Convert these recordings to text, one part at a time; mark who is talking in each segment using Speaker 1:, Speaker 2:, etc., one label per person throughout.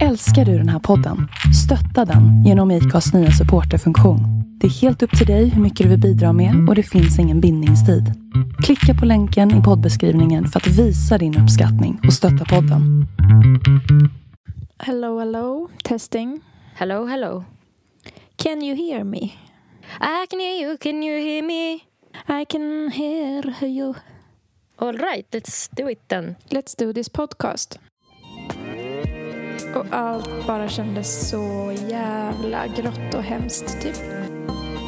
Speaker 1: Älskar du den här podden? Stötta den genom IKAs nya supporterfunktion. Det är helt upp till dig hur mycket du vill bidra med och det finns ingen bindningstid. Klicka på länken i poddbeskrivningen för att visa din uppskattning och stötta podden.
Speaker 2: Hello, hello. Testing.
Speaker 3: Hello, hello.
Speaker 2: Can you hear me?
Speaker 3: I can hear you, can you hear me?
Speaker 2: I can hear you.
Speaker 3: All right, let's do it then.
Speaker 2: Let's do this podcast. Och allt bara kändes så jävla grått och hemskt, typ.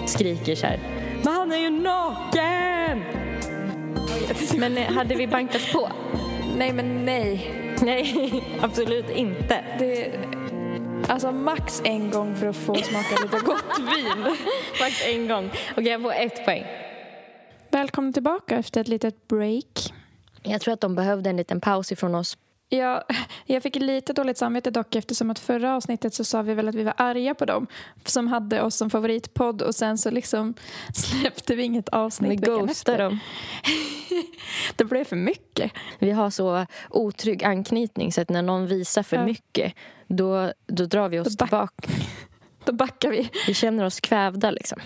Speaker 3: Skriker så här. Men han är ju naken! Men eh, hade vi bankat på?
Speaker 2: Nej, men nej.
Speaker 3: Nej, absolut inte.
Speaker 2: Det... Alltså max en gång för att få smaka lite gott vin.
Speaker 3: Max en gång. Okej, jag får ett poäng.
Speaker 2: Välkommen tillbaka efter ett litet break.
Speaker 3: Jag tror att de behövde en liten paus ifrån oss.
Speaker 2: Ja, jag fick lite dåligt samvete dock eftersom att förra avsnittet så sa vi väl att vi var arga på dem som hade oss som favoritpodd och sen så liksom släppte vi inget avsnitt
Speaker 3: Vi
Speaker 2: veckan efter.
Speaker 3: dem.
Speaker 2: Det blev för mycket.
Speaker 3: Vi har så otrygg anknytning så att när någon visar för
Speaker 2: Ja.
Speaker 3: mycket då, då drar vi oss
Speaker 2: Då
Speaker 3: tillbaka.
Speaker 2: Då backar vi.
Speaker 3: Vi känner oss kvävda liksom.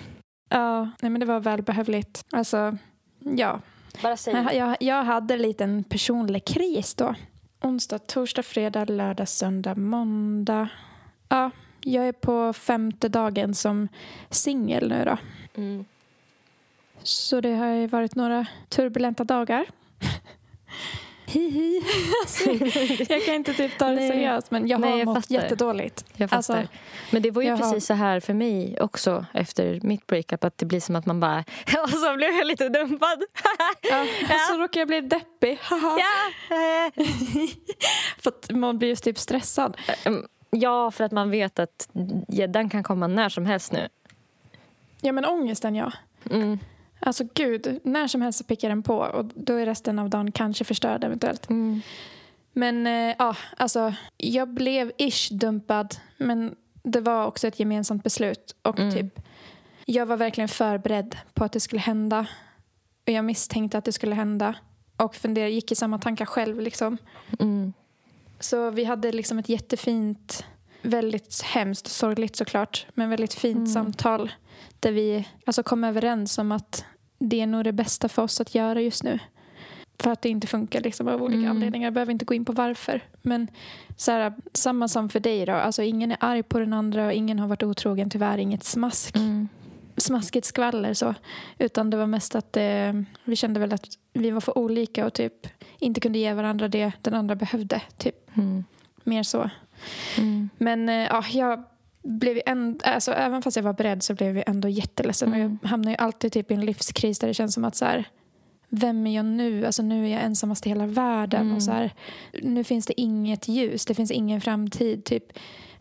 Speaker 2: Ja, nej men det var välbehövligt. Alltså, ja.
Speaker 3: Bara säg
Speaker 2: Jag, jag, jag hade en liten personlig kris då. Onsdag, torsdag, fredag, lördag, söndag, måndag. Ja, jag är på femte dagen som singel nu då.
Speaker 3: Mm.
Speaker 2: Så det har ju varit några turbulenta dagar. Hihi. Alltså, jag kan inte typ ta det
Speaker 3: Nej.
Speaker 2: seriöst men jag har
Speaker 3: Nej, jag
Speaker 2: mått
Speaker 3: fattar.
Speaker 2: jättedåligt.
Speaker 3: Jag fattar.
Speaker 2: Alltså,
Speaker 3: Men det var ju
Speaker 2: jag har-
Speaker 3: precis så här för mig också efter mitt breakup att det blir som att man bara och så blev jag lite dumpad.
Speaker 2: Ja, Så råkar jag bli deppig.
Speaker 3: Ja.
Speaker 2: För att man blir ju typ stressad.
Speaker 3: Mm, ja, för att man vet att gäddan kan komma när som helst nu.
Speaker 2: Ja men ångesten ja.
Speaker 3: Mm.
Speaker 2: Alltså gud, när som helst så pickar den på och då är resten av dagen kanske förstörd eventuellt.
Speaker 3: Mm.
Speaker 2: Men eh, ja, alltså jag blev ish dumpad men det var också ett gemensamt beslut och
Speaker 3: Mm.
Speaker 2: typ jag var verkligen förberedd på att det skulle hända och jag misstänkte att det skulle hända och funderade, gick i samma tankar själv liksom.
Speaker 3: Mm.
Speaker 2: Så vi hade liksom ett jättefint, väldigt hemskt och sorgligt såklart, men väldigt fint
Speaker 3: Mm.
Speaker 2: samtal där vi alltså kom överens om att det är nog det bästa för oss att göra just nu. För att det inte funkar liksom, av olika
Speaker 3: Mm.
Speaker 2: anledningar. Jag behöver inte gå in på varför. Men så här, samma som för dig då. Alltså, ingen är arg på den andra och ingen har varit otrogen. Tyvärr inget smask.
Speaker 3: Mm.
Speaker 2: smaskigt skvaller så. Utan det var mest att eh, vi kände väl att vi var för olika och typ inte kunde ge varandra det den andra behövde. Typ
Speaker 3: Mm.
Speaker 2: mer så.
Speaker 3: Mm.
Speaker 2: Men eh, ja, jag blev ändå, alltså, även fast jag var beredd så blev jag ändå jätteledsen.
Speaker 3: Mm.
Speaker 2: Jag hamnar ju alltid typ i en livskris där det känns som att så här, vem är jag nu? Alltså nu är jag ensammast i hela världen.
Speaker 3: Mm.
Speaker 2: Och så här, nu finns det inget ljus, det finns ingen framtid. Typ.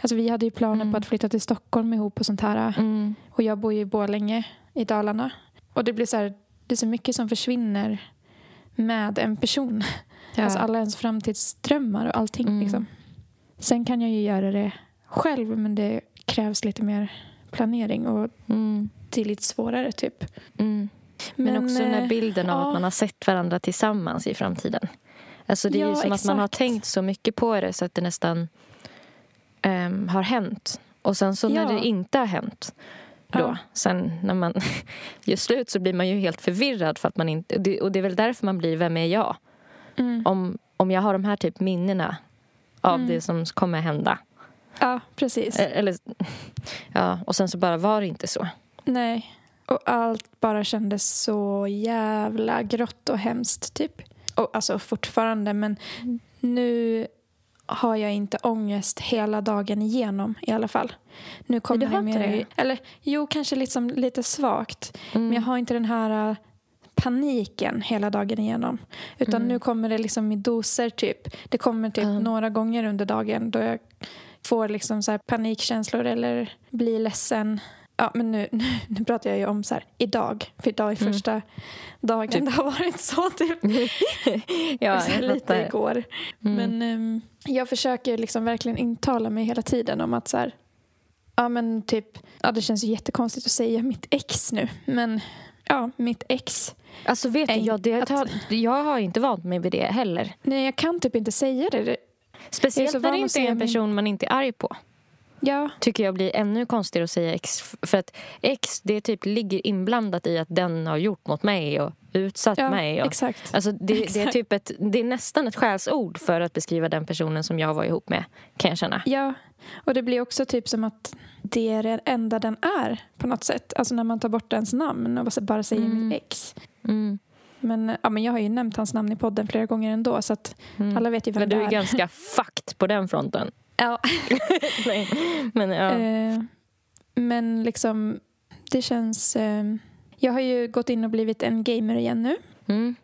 Speaker 2: Alltså, vi hade ju planer
Speaker 3: Mm.
Speaker 2: på att flytta till Stockholm ihop och sånt här.
Speaker 3: Mm.
Speaker 2: Och jag bor ju i Borlänge i Dalarna. Och det blir så här, det är så mycket som försvinner med en person.
Speaker 3: Ja.
Speaker 2: Alltså alla ens framtidsdrömmar och allting.
Speaker 3: Mm.
Speaker 2: Liksom. Sen kan jag ju göra det själv men det krävs lite mer planering och
Speaker 3: Mm.
Speaker 2: det är lite svårare typ.
Speaker 3: Mm. Men, också den här
Speaker 2: eh,
Speaker 3: bilden av
Speaker 2: ja.
Speaker 3: att man har sett varandra tillsammans i framtiden. Alltså det är ju
Speaker 2: Ja,
Speaker 3: som att man har
Speaker 2: exakt.
Speaker 3: tänkt så mycket på det så att det nästan ehm, har hänt. Och sen så när
Speaker 2: Ja.
Speaker 3: det inte har hänt då,
Speaker 2: Ja.
Speaker 3: sen när man gör slut så blir man ju helt förvirrad för att man inte, och det- och det är väl därför man blir, vem är jag?
Speaker 2: Mm.
Speaker 3: Om, om jag har de här typ minnena av
Speaker 2: Mm.
Speaker 3: det som kommer hända.
Speaker 2: Ja, precis.
Speaker 3: Eh, Eller, ja, och sen så bara var det inte så.
Speaker 2: Nej. Och allt bara kändes så jävla grått och hemskt typ. Och alltså fortfarande men nu har jag inte ångest hela dagen igenom i alla fall. Nu kommer
Speaker 3: du har
Speaker 2: det
Speaker 3: inte det?
Speaker 2: Eller jo, kanske liksom lite svagt.
Speaker 3: Mm.
Speaker 2: Men jag har inte den här paniken hela dagen igenom. Utan
Speaker 3: Mm.
Speaker 2: nu kommer det liksom i doser typ. Det kommer typ
Speaker 3: Ja.
Speaker 2: några gånger under dagen då jag får liksom så panikkänslor eller blir ledsen. Ja, men nu, nu, nu pratar jag ju om så här idag. För idag är
Speaker 3: Mm.
Speaker 2: första dagen
Speaker 3: Typ.
Speaker 2: det har varit så typ.
Speaker 3: ja,
Speaker 2: så lite
Speaker 3: fattar.
Speaker 2: igår.
Speaker 3: Mm.
Speaker 2: Men ehm, jag försöker liksom verkligen intala mig hela tiden om att så här, ja men typ, ja det känns ju jättekonstigt att säga mitt ex nu, men ja, mitt ex.
Speaker 3: Alltså vet du, jag, det,
Speaker 2: att-
Speaker 3: jag har inte vant mig vid det heller.
Speaker 2: Nej, jag kan typ inte säga det.
Speaker 3: Speciellt när det inte är en
Speaker 2: min-
Speaker 3: person man inte är arg på.
Speaker 2: Ja,
Speaker 3: Tycker jag blir ännu konstigare att säga ex. För att ex, det typ ligger inblandat i att den har gjort mot mig och utsatt
Speaker 2: ja
Speaker 3: mig. Och,
Speaker 2: exakt.
Speaker 3: Alltså det, det, är
Speaker 2: Exakt.
Speaker 3: typ ett, det är nästan ett skällsord för att beskriva den personen som jag var ihop med, kan jag känna.
Speaker 2: Ja, och det blir också typ som att det är det enda den är på något sätt. Alltså när man tar bort ens namn och bara säger
Speaker 3: Mm.
Speaker 2: mitt ex.
Speaker 3: Mm.
Speaker 2: Men, ja, men jag har ju nämnt hans namn i podden flera gånger ändå så att
Speaker 3: Mm.
Speaker 2: alla vet ju vem
Speaker 3: Men du
Speaker 2: det
Speaker 3: är
Speaker 2: är.
Speaker 3: ganska fucked på den fronten.
Speaker 2: Ja.
Speaker 3: Nej, Men ja.
Speaker 2: Eh, men liksom, det känns... Eh, jag har ju gått in och blivit en gamer igen nu.
Speaker 3: Mm.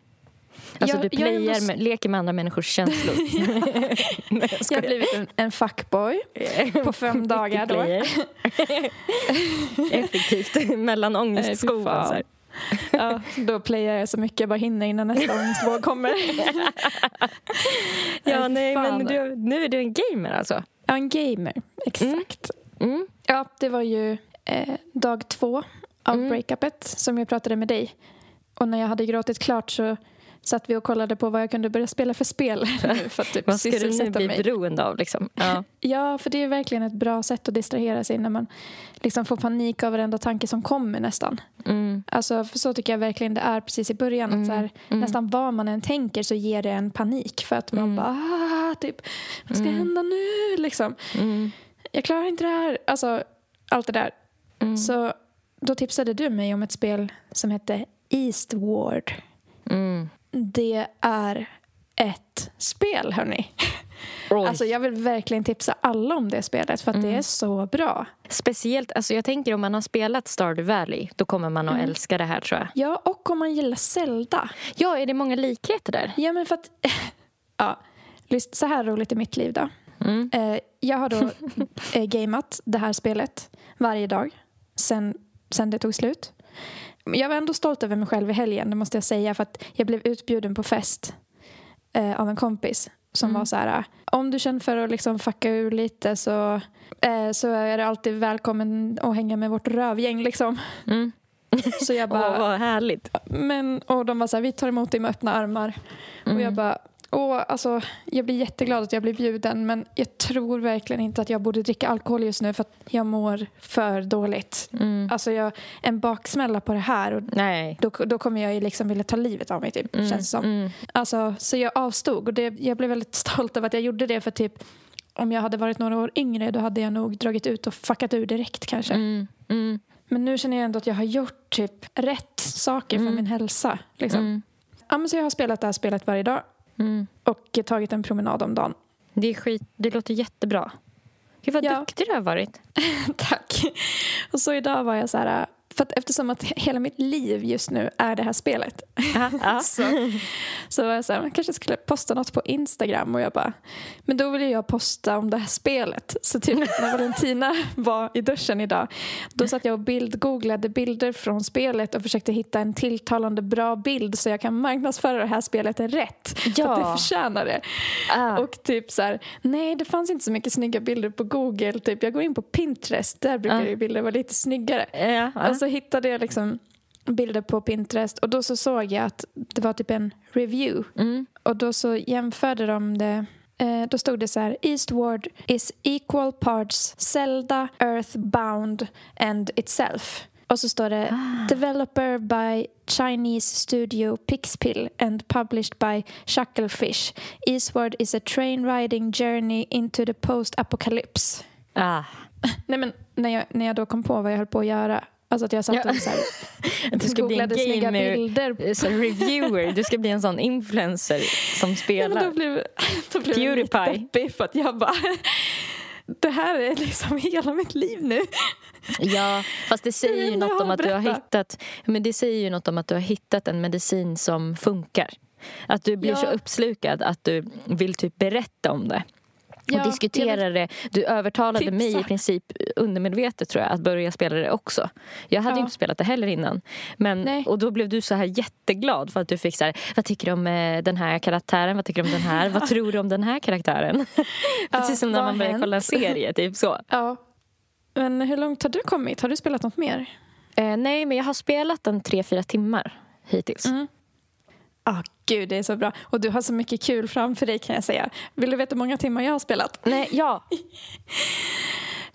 Speaker 3: Alltså
Speaker 2: Jag-
Speaker 3: du playar med, leker med andra människors känslor. Nej, jag
Speaker 2: Jag har blivit en, en fuckboy på fem dagar då.
Speaker 3: Effektivt. Mellan ångestskoven.
Speaker 2: Ja, då playar jag så mycket jag bara hinner innan nästa ångestvåg kommer.
Speaker 3: Ja,
Speaker 2: Nej,
Speaker 3: nej,
Speaker 2: fan.
Speaker 3: men du, nu är du en gamer alltså.
Speaker 2: Ja, en gamer. Exakt.
Speaker 3: Mm.
Speaker 2: Ja, det var ju eh, dag två av
Speaker 3: Mm.
Speaker 2: breakupet som jag pratade med dig. Och när jag hade gråtit klart så satt vi och kollade på vad jag kunde börja spela för spel för att typ
Speaker 3: Vad ska du nu bli
Speaker 2: mig.
Speaker 3: beroende av? Liksom? Ja.
Speaker 2: Ja, för det är verkligen ett bra sätt att distrahera sig när man liksom får panik av varenda tanke som kommer nästan.
Speaker 3: Mm.
Speaker 2: Alltså, för så tycker jag verkligen det är precis i början. Att så här,
Speaker 3: Mm.
Speaker 2: Nästan vad man än tänker så ger det en panik för att man
Speaker 3: Mm.
Speaker 2: bara ah, typ, vad ska
Speaker 3: Mm.
Speaker 2: hända nu? Liksom.
Speaker 3: Mm.
Speaker 2: Jag klarar inte det här. Alltså, allt det där.
Speaker 3: Mm.
Speaker 2: Så då tipsade du mig om ett spel som hette Eastward.
Speaker 3: Mm.
Speaker 2: Det är ett spel, hörni.
Speaker 3: Oj.
Speaker 2: Alltså, jag vill verkligen tipsa alla om det spelet för att det
Speaker 3: Mm.
Speaker 2: är så bra.
Speaker 3: Speciellt, alltså jag tänker om man har spelat Stardew Valley då kommer man att
Speaker 2: Mm.
Speaker 3: älska det här tror jag.
Speaker 2: Ja, och om man gillar Zelda.
Speaker 3: Ja, är det många likheter där?
Speaker 2: Ja, men för att... ja, så här roligt i mitt liv då.
Speaker 3: Mm.
Speaker 2: Eh, jag har då eh, gameat det här spelet varje dag sen, sen det tog slut. Jag var ändå stolt över mig själv i helgen, det måste jag säga. För att jag blev utbjuden på fest eh, av en kompis som
Speaker 3: Mm.
Speaker 2: var så här... Om du känner för att liksom fucka ur lite så, eh, så är du alltid välkommen att hänga med vårt rövgäng. Liksom.
Speaker 3: Mm.
Speaker 2: Så jag bara...
Speaker 3: Åh, vad härligt.
Speaker 2: Men, och de var så här, vi tar emot dig med öppna armar. Och jag
Speaker 3: Mm.
Speaker 2: bara, åh, alltså, jag blir jätteglad att jag blir bjuden men jag tror verkligen inte att jag borde dricka alkohol just nu för att jag mår för dåligt.
Speaker 3: Mm.
Speaker 2: Alltså jag, en baksmälla på det här och
Speaker 3: Nej.
Speaker 2: då, då kommer jag ju liksom vilja ta livet av mig typ,
Speaker 3: Mm.
Speaker 2: känns som.
Speaker 3: Mm.
Speaker 2: Alltså, så jag avstod och det, jag blev väldigt stolt över att jag gjorde det för typ om jag hade varit några år yngre då hade jag nog dragit ut och fuckat ur direkt kanske.
Speaker 3: Mm. Mm.
Speaker 2: Men nu känner jag ändå att jag har gjort typ rätt saker för
Speaker 3: Mm.
Speaker 2: min hälsa. Liksom.
Speaker 3: Mm.
Speaker 2: Ja, men så jag har spelat det här spelet varje dag
Speaker 3: Mm.
Speaker 2: och tagit en promenad om dagen.
Speaker 3: Det är skit. Det låter jättebra. Gud vad
Speaker 2: Ja.
Speaker 3: duktig du har varit.
Speaker 2: Tack. Och så idag var jag så här... För att eftersom att hela mitt liv just nu är det här spelet
Speaker 3: Ja, ja.
Speaker 2: så, så var jag så här, man kanske skulle posta något på Instagram och jag bara, men då vill jag posta om det här spelet. Så typ när Valentina var i duschen idag, då satt jag och bildgooglade bilder från spelet och försökte hitta en tilltalande bra bild så jag kan marknadsföra det här spelet rätt. För att
Speaker 3: Ja.
Speaker 2: det förtjänar det.
Speaker 3: Ah.
Speaker 2: Och typ så här, nej det fanns inte så mycket snygga bilder på Google. Typ, jag går in på Pinterest, där brukar
Speaker 3: Ja.
Speaker 2: ju bilder vara lite snyggare.
Speaker 3: Ja, ja.
Speaker 2: Så hittade jag liksom bilder på Pinterest och då så såg jag att det var typ en review.
Speaker 3: Mm.
Speaker 2: Och då så jämförde de det eh, då stod det så här Eastward is equal parts Zelda, Earthbound and itself. Och så står det Developer by Chinese studio Pixpill and published by Chucklefish. Eastward is a train riding journey into the post-apocalypse.
Speaker 3: Ah.
Speaker 2: Nej men när jag, när jag då kom på vad jag höll på att göra Alltså att jag satt
Speaker 3: Ja.
Speaker 2: och så här,
Speaker 3: Du ska bli en gamer,
Speaker 2: bilder.
Speaker 3: så reviewer. Du ska bli en sån influencer som
Speaker 2: Ja,
Speaker 3: spelar.
Speaker 2: då blev, då blev jag lite
Speaker 3: Pewdiepie.
Speaker 2: för att jag bara... Det här är liksom hela mitt liv nu.
Speaker 3: Ja, fast det säger ju något om att du har hittat men det säger ju något om att du har hittat en medicin som funkar. Att du blir
Speaker 2: Ja.
Speaker 3: så uppslukad att du vill typ berätta om det.
Speaker 2: Ja,
Speaker 3: och diskutera det. Du övertalade
Speaker 2: Tipsa.
Speaker 3: mig i princip undermedvetet tror jag att börja spela det också. Jag hade
Speaker 2: Ja.
Speaker 3: ju inte spelat det heller innan. Men,
Speaker 2: Nej.
Speaker 3: och då blev du så här jätteglad för att du fick så här, vad tycker du om eh, den här karaktären? Vad tycker du om den här? Vad tror du om den här karaktären? Precis som när man börjar kolla en serie, typ så.
Speaker 2: Ja. Men hur långt har du kommit? Har du spelat något mer?
Speaker 3: Eh, nej, men jag har spelat den tre, fyra timmar hittills.
Speaker 2: Mm. Ah, gud, det är så bra. Och du har så mycket kul framför dig kan jag säga. Vill du veta hur många timmar jag har spelat?
Speaker 3: Nej, ja.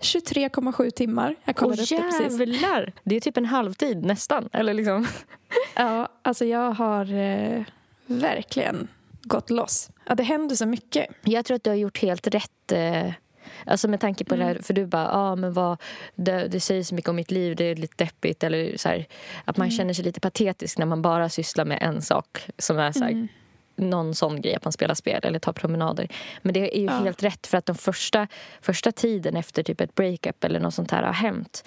Speaker 2: 23,7 timmar. Jag kollade
Speaker 3: Åh
Speaker 2: upp det precis.
Speaker 3: jävlar! Det är typ en halvtid nästan. Eller liksom.
Speaker 2: Ja, alltså jag har eh, verkligen gått loss. Ja, det händer så mycket.
Speaker 3: Jag tror att du har gjort helt rätt. Eh, alltså med tanke på det här, för du bara, ja ah, men vad, det, det säger så mycket om mitt liv, det är lite deppigt. Eller så här, att man känner sig lite patetisk när man bara sysslar med en sak. Som är så här, någon sån grej, att man spelar spel eller tar promenader. Men det är ju
Speaker 2: Ja.
Speaker 3: helt rätt för att den första, första tiden efter typ ett breakup eller något sånt här har hänt,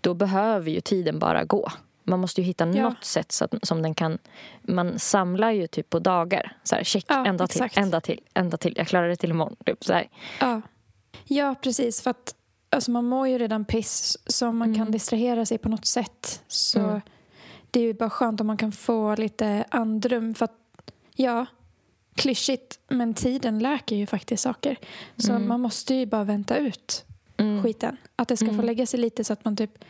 Speaker 3: då behöver ju tiden bara gå. Man måste ju hitta
Speaker 2: Ja.
Speaker 3: något sätt så att, som den kan... Man samlar ju typ på dagar. Så här, check,
Speaker 2: Ja,
Speaker 3: till,
Speaker 2: exakt.
Speaker 3: en dag till, en dag till. Jag klarar det till imorgon. Typ, så här.
Speaker 2: Ja, ja precis. För att alltså, man mår ju redan piss så om man kan distrahera sig på något sätt. Så
Speaker 3: Mm.
Speaker 2: det är ju bara skönt om man kan få lite andrum. För att, ja, klyschigt, men tiden läker ju faktiskt saker. Så
Speaker 3: Mm.
Speaker 2: man måste ju bara vänta ut
Speaker 3: Mm.
Speaker 2: skiten. Att det ska få
Speaker 3: Mm.
Speaker 2: lägga sig lite så att man typ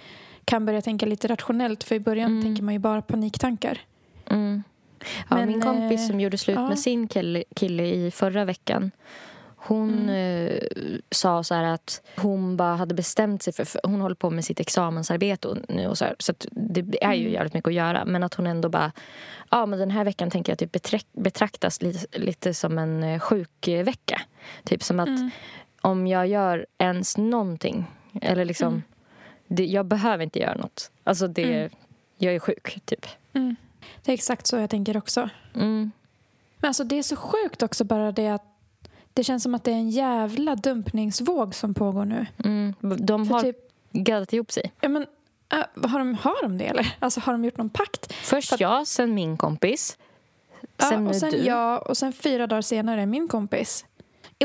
Speaker 2: kan börja tänka lite rationellt. För i början
Speaker 3: Mm.
Speaker 2: tänker man ju bara paniktankar.
Speaker 3: Mm. Ja,
Speaker 2: Men,
Speaker 3: min kompis
Speaker 2: eh,
Speaker 3: som gjorde slut
Speaker 2: ja.
Speaker 3: med sin kille, kille i förra veckan hon
Speaker 2: Mm.
Speaker 3: eh, sa så här att hon bara hade bestämt sig för, för hon håller på med sitt examensarbete nu och så här, så det är ju
Speaker 2: Mm.
Speaker 3: jävligt mycket att göra men att hon ändå bara ja men den här veckan tänker jag typ betraktas lite, lite som en eh, sjukvecka typ som att
Speaker 2: Mm.
Speaker 3: om jag gör ens någonting eller liksom
Speaker 2: Mm.
Speaker 3: det, jag behöver inte göra något alltså det
Speaker 2: Mm.
Speaker 3: jag är sjuk typ
Speaker 2: Mm. Det är exakt så jag tänker också.
Speaker 3: mm.
Speaker 2: Men alltså det är så sjukt också bara det att det känns som att det är en jävla dumpningsvåg som pågår nu.
Speaker 3: Mm. De
Speaker 2: För
Speaker 3: har
Speaker 2: typ,
Speaker 3: gaddat ihop sig.
Speaker 2: ja, men, äh, har, de, har de det eller? Alltså har de gjort någon pakt?
Speaker 3: Först
Speaker 2: För-
Speaker 3: jag, sen min kompis.
Speaker 2: Ja,
Speaker 3: Sen
Speaker 2: och
Speaker 3: nu
Speaker 2: sen
Speaker 3: du.
Speaker 2: jag och sen fyra dagar senare min kompis.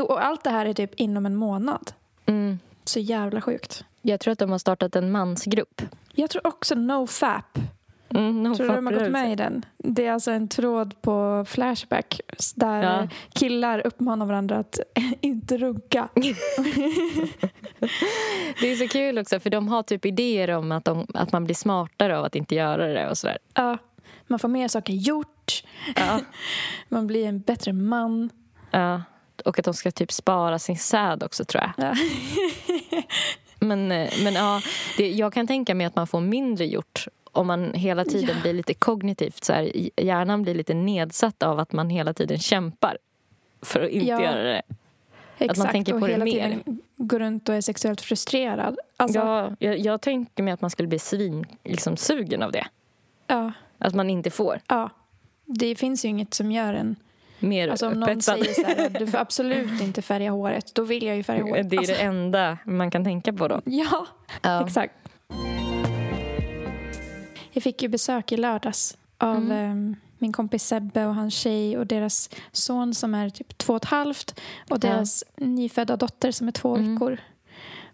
Speaker 2: Och allt det här är typ inom en månad.
Speaker 3: Mm.
Speaker 2: Så jävla sjukt.
Speaker 3: Jag tror att de har startat en mansgrupp.
Speaker 2: Jag tror också NoFap.
Speaker 3: Mm,
Speaker 2: Tror du de har gått med i den? Det är alltså en tråd på Flashback där
Speaker 3: Ja.
Speaker 2: killar uppmanar varandra att inte runka.
Speaker 3: Det är så kul också för de har typ idéer om att, de, att man blir smartare av att inte göra det och sådär.
Speaker 2: Ja, man får mer saker gjort.
Speaker 3: Ja.
Speaker 2: Man blir en bättre man.
Speaker 3: ja. Och att de ska typ spara sin säd också tror jag.
Speaker 2: Ja.
Speaker 3: Men, eh, men ja, det, jag kan tänka mig att man får mindre gjort om man hela tiden
Speaker 2: Ja.
Speaker 3: blir lite kognitivt så här, hjärnan blir lite nedsatt av att man hela tiden kämpar för att inte
Speaker 2: Ja.
Speaker 3: göra det.
Speaker 2: Exakt,
Speaker 3: tänker
Speaker 2: och
Speaker 3: på det
Speaker 2: hela
Speaker 3: mer.
Speaker 2: tiden går runt och är sexuellt frustrerad. Alltså, ja.
Speaker 3: Ja, jag, jag tänker mig att man skulle bli svin, liksom, sugen av det.
Speaker 2: Ja,
Speaker 3: Att man inte får
Speaker 2: Det finns ju inget som gör en...
Speaker 3: mer
Speaker 2: Alltså om någon säger så här, du får absolut inte färga håret, då vill jag ju färga håret.
Speaker 3: Det är
Speaker 2: alltså,
Speaker 3: det enda man kan tänka på då.
Speaker 2: Ja,
Speaker 3: Ja.
Speaker 2: exakt. Jag fick ju besök i lördags av
Speaker 3: Mm.
Speaker 2: em, min kompis Sebbe och hans tjej och deras son som är typ två och ett halvt och
Speaker 3: Ja.
Speaker 2: deras nyfödda dotter som är två
Speaker 3: Mm.
Speaker 2: veckor.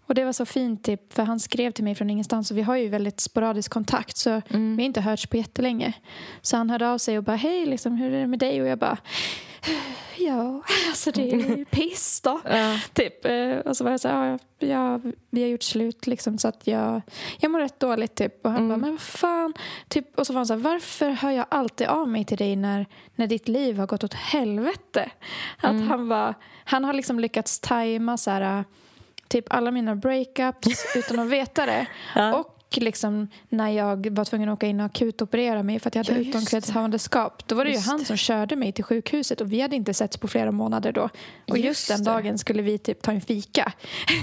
Speaker 2: Och det var så fint typ, för han skrev till mig från ingenstans och vi har ju väldigt sporadisk kontakt så
Speaker 3: Mm.
Speaker 2: vi har inte hörts på jättelänge. Så han hörde av sig och bara hej, liksom, hur är det med dig? Och jag bara ja, alltså det är ju piss då.
Speaker 3: Ja.
Speaker 2: Typ. Eh, Och så var jag så här, ja, ja, vi har gjort slut liksom så att jag, jag mår rätt dåligt typ. Och han
Speaker 3: Mm.
Speaker 2: bara, men vad fan. Typ, och så var han så här, varför hör jag alltid av mig till dig när, när ditt liv har gått åt helvete? Att
Speaker 3: Mm.
Speaker 2: han var, han har liksom lyckats tajma så här, typ alla mina breakups utan att veta det.
Speaker 3: Ja.
Speaker 2: Och liksom när jag var tvungen att åka in och akutoperera mig för att jag hade
Speaker 3: Ja,
Speaker 2: utomkvedshavandeskap. Då var det
Speaker 3: Just
Speaker 2: ju han
Speaker 3: det.
Speaker 2: som körde mig till sjukhuset och vi hade inte setts på flera månader då. Och just,
Speaker 3: Just
Speaker 2: den
Speaker 3: det.
Speaker 2: dagen skulle vi typ ta en fika.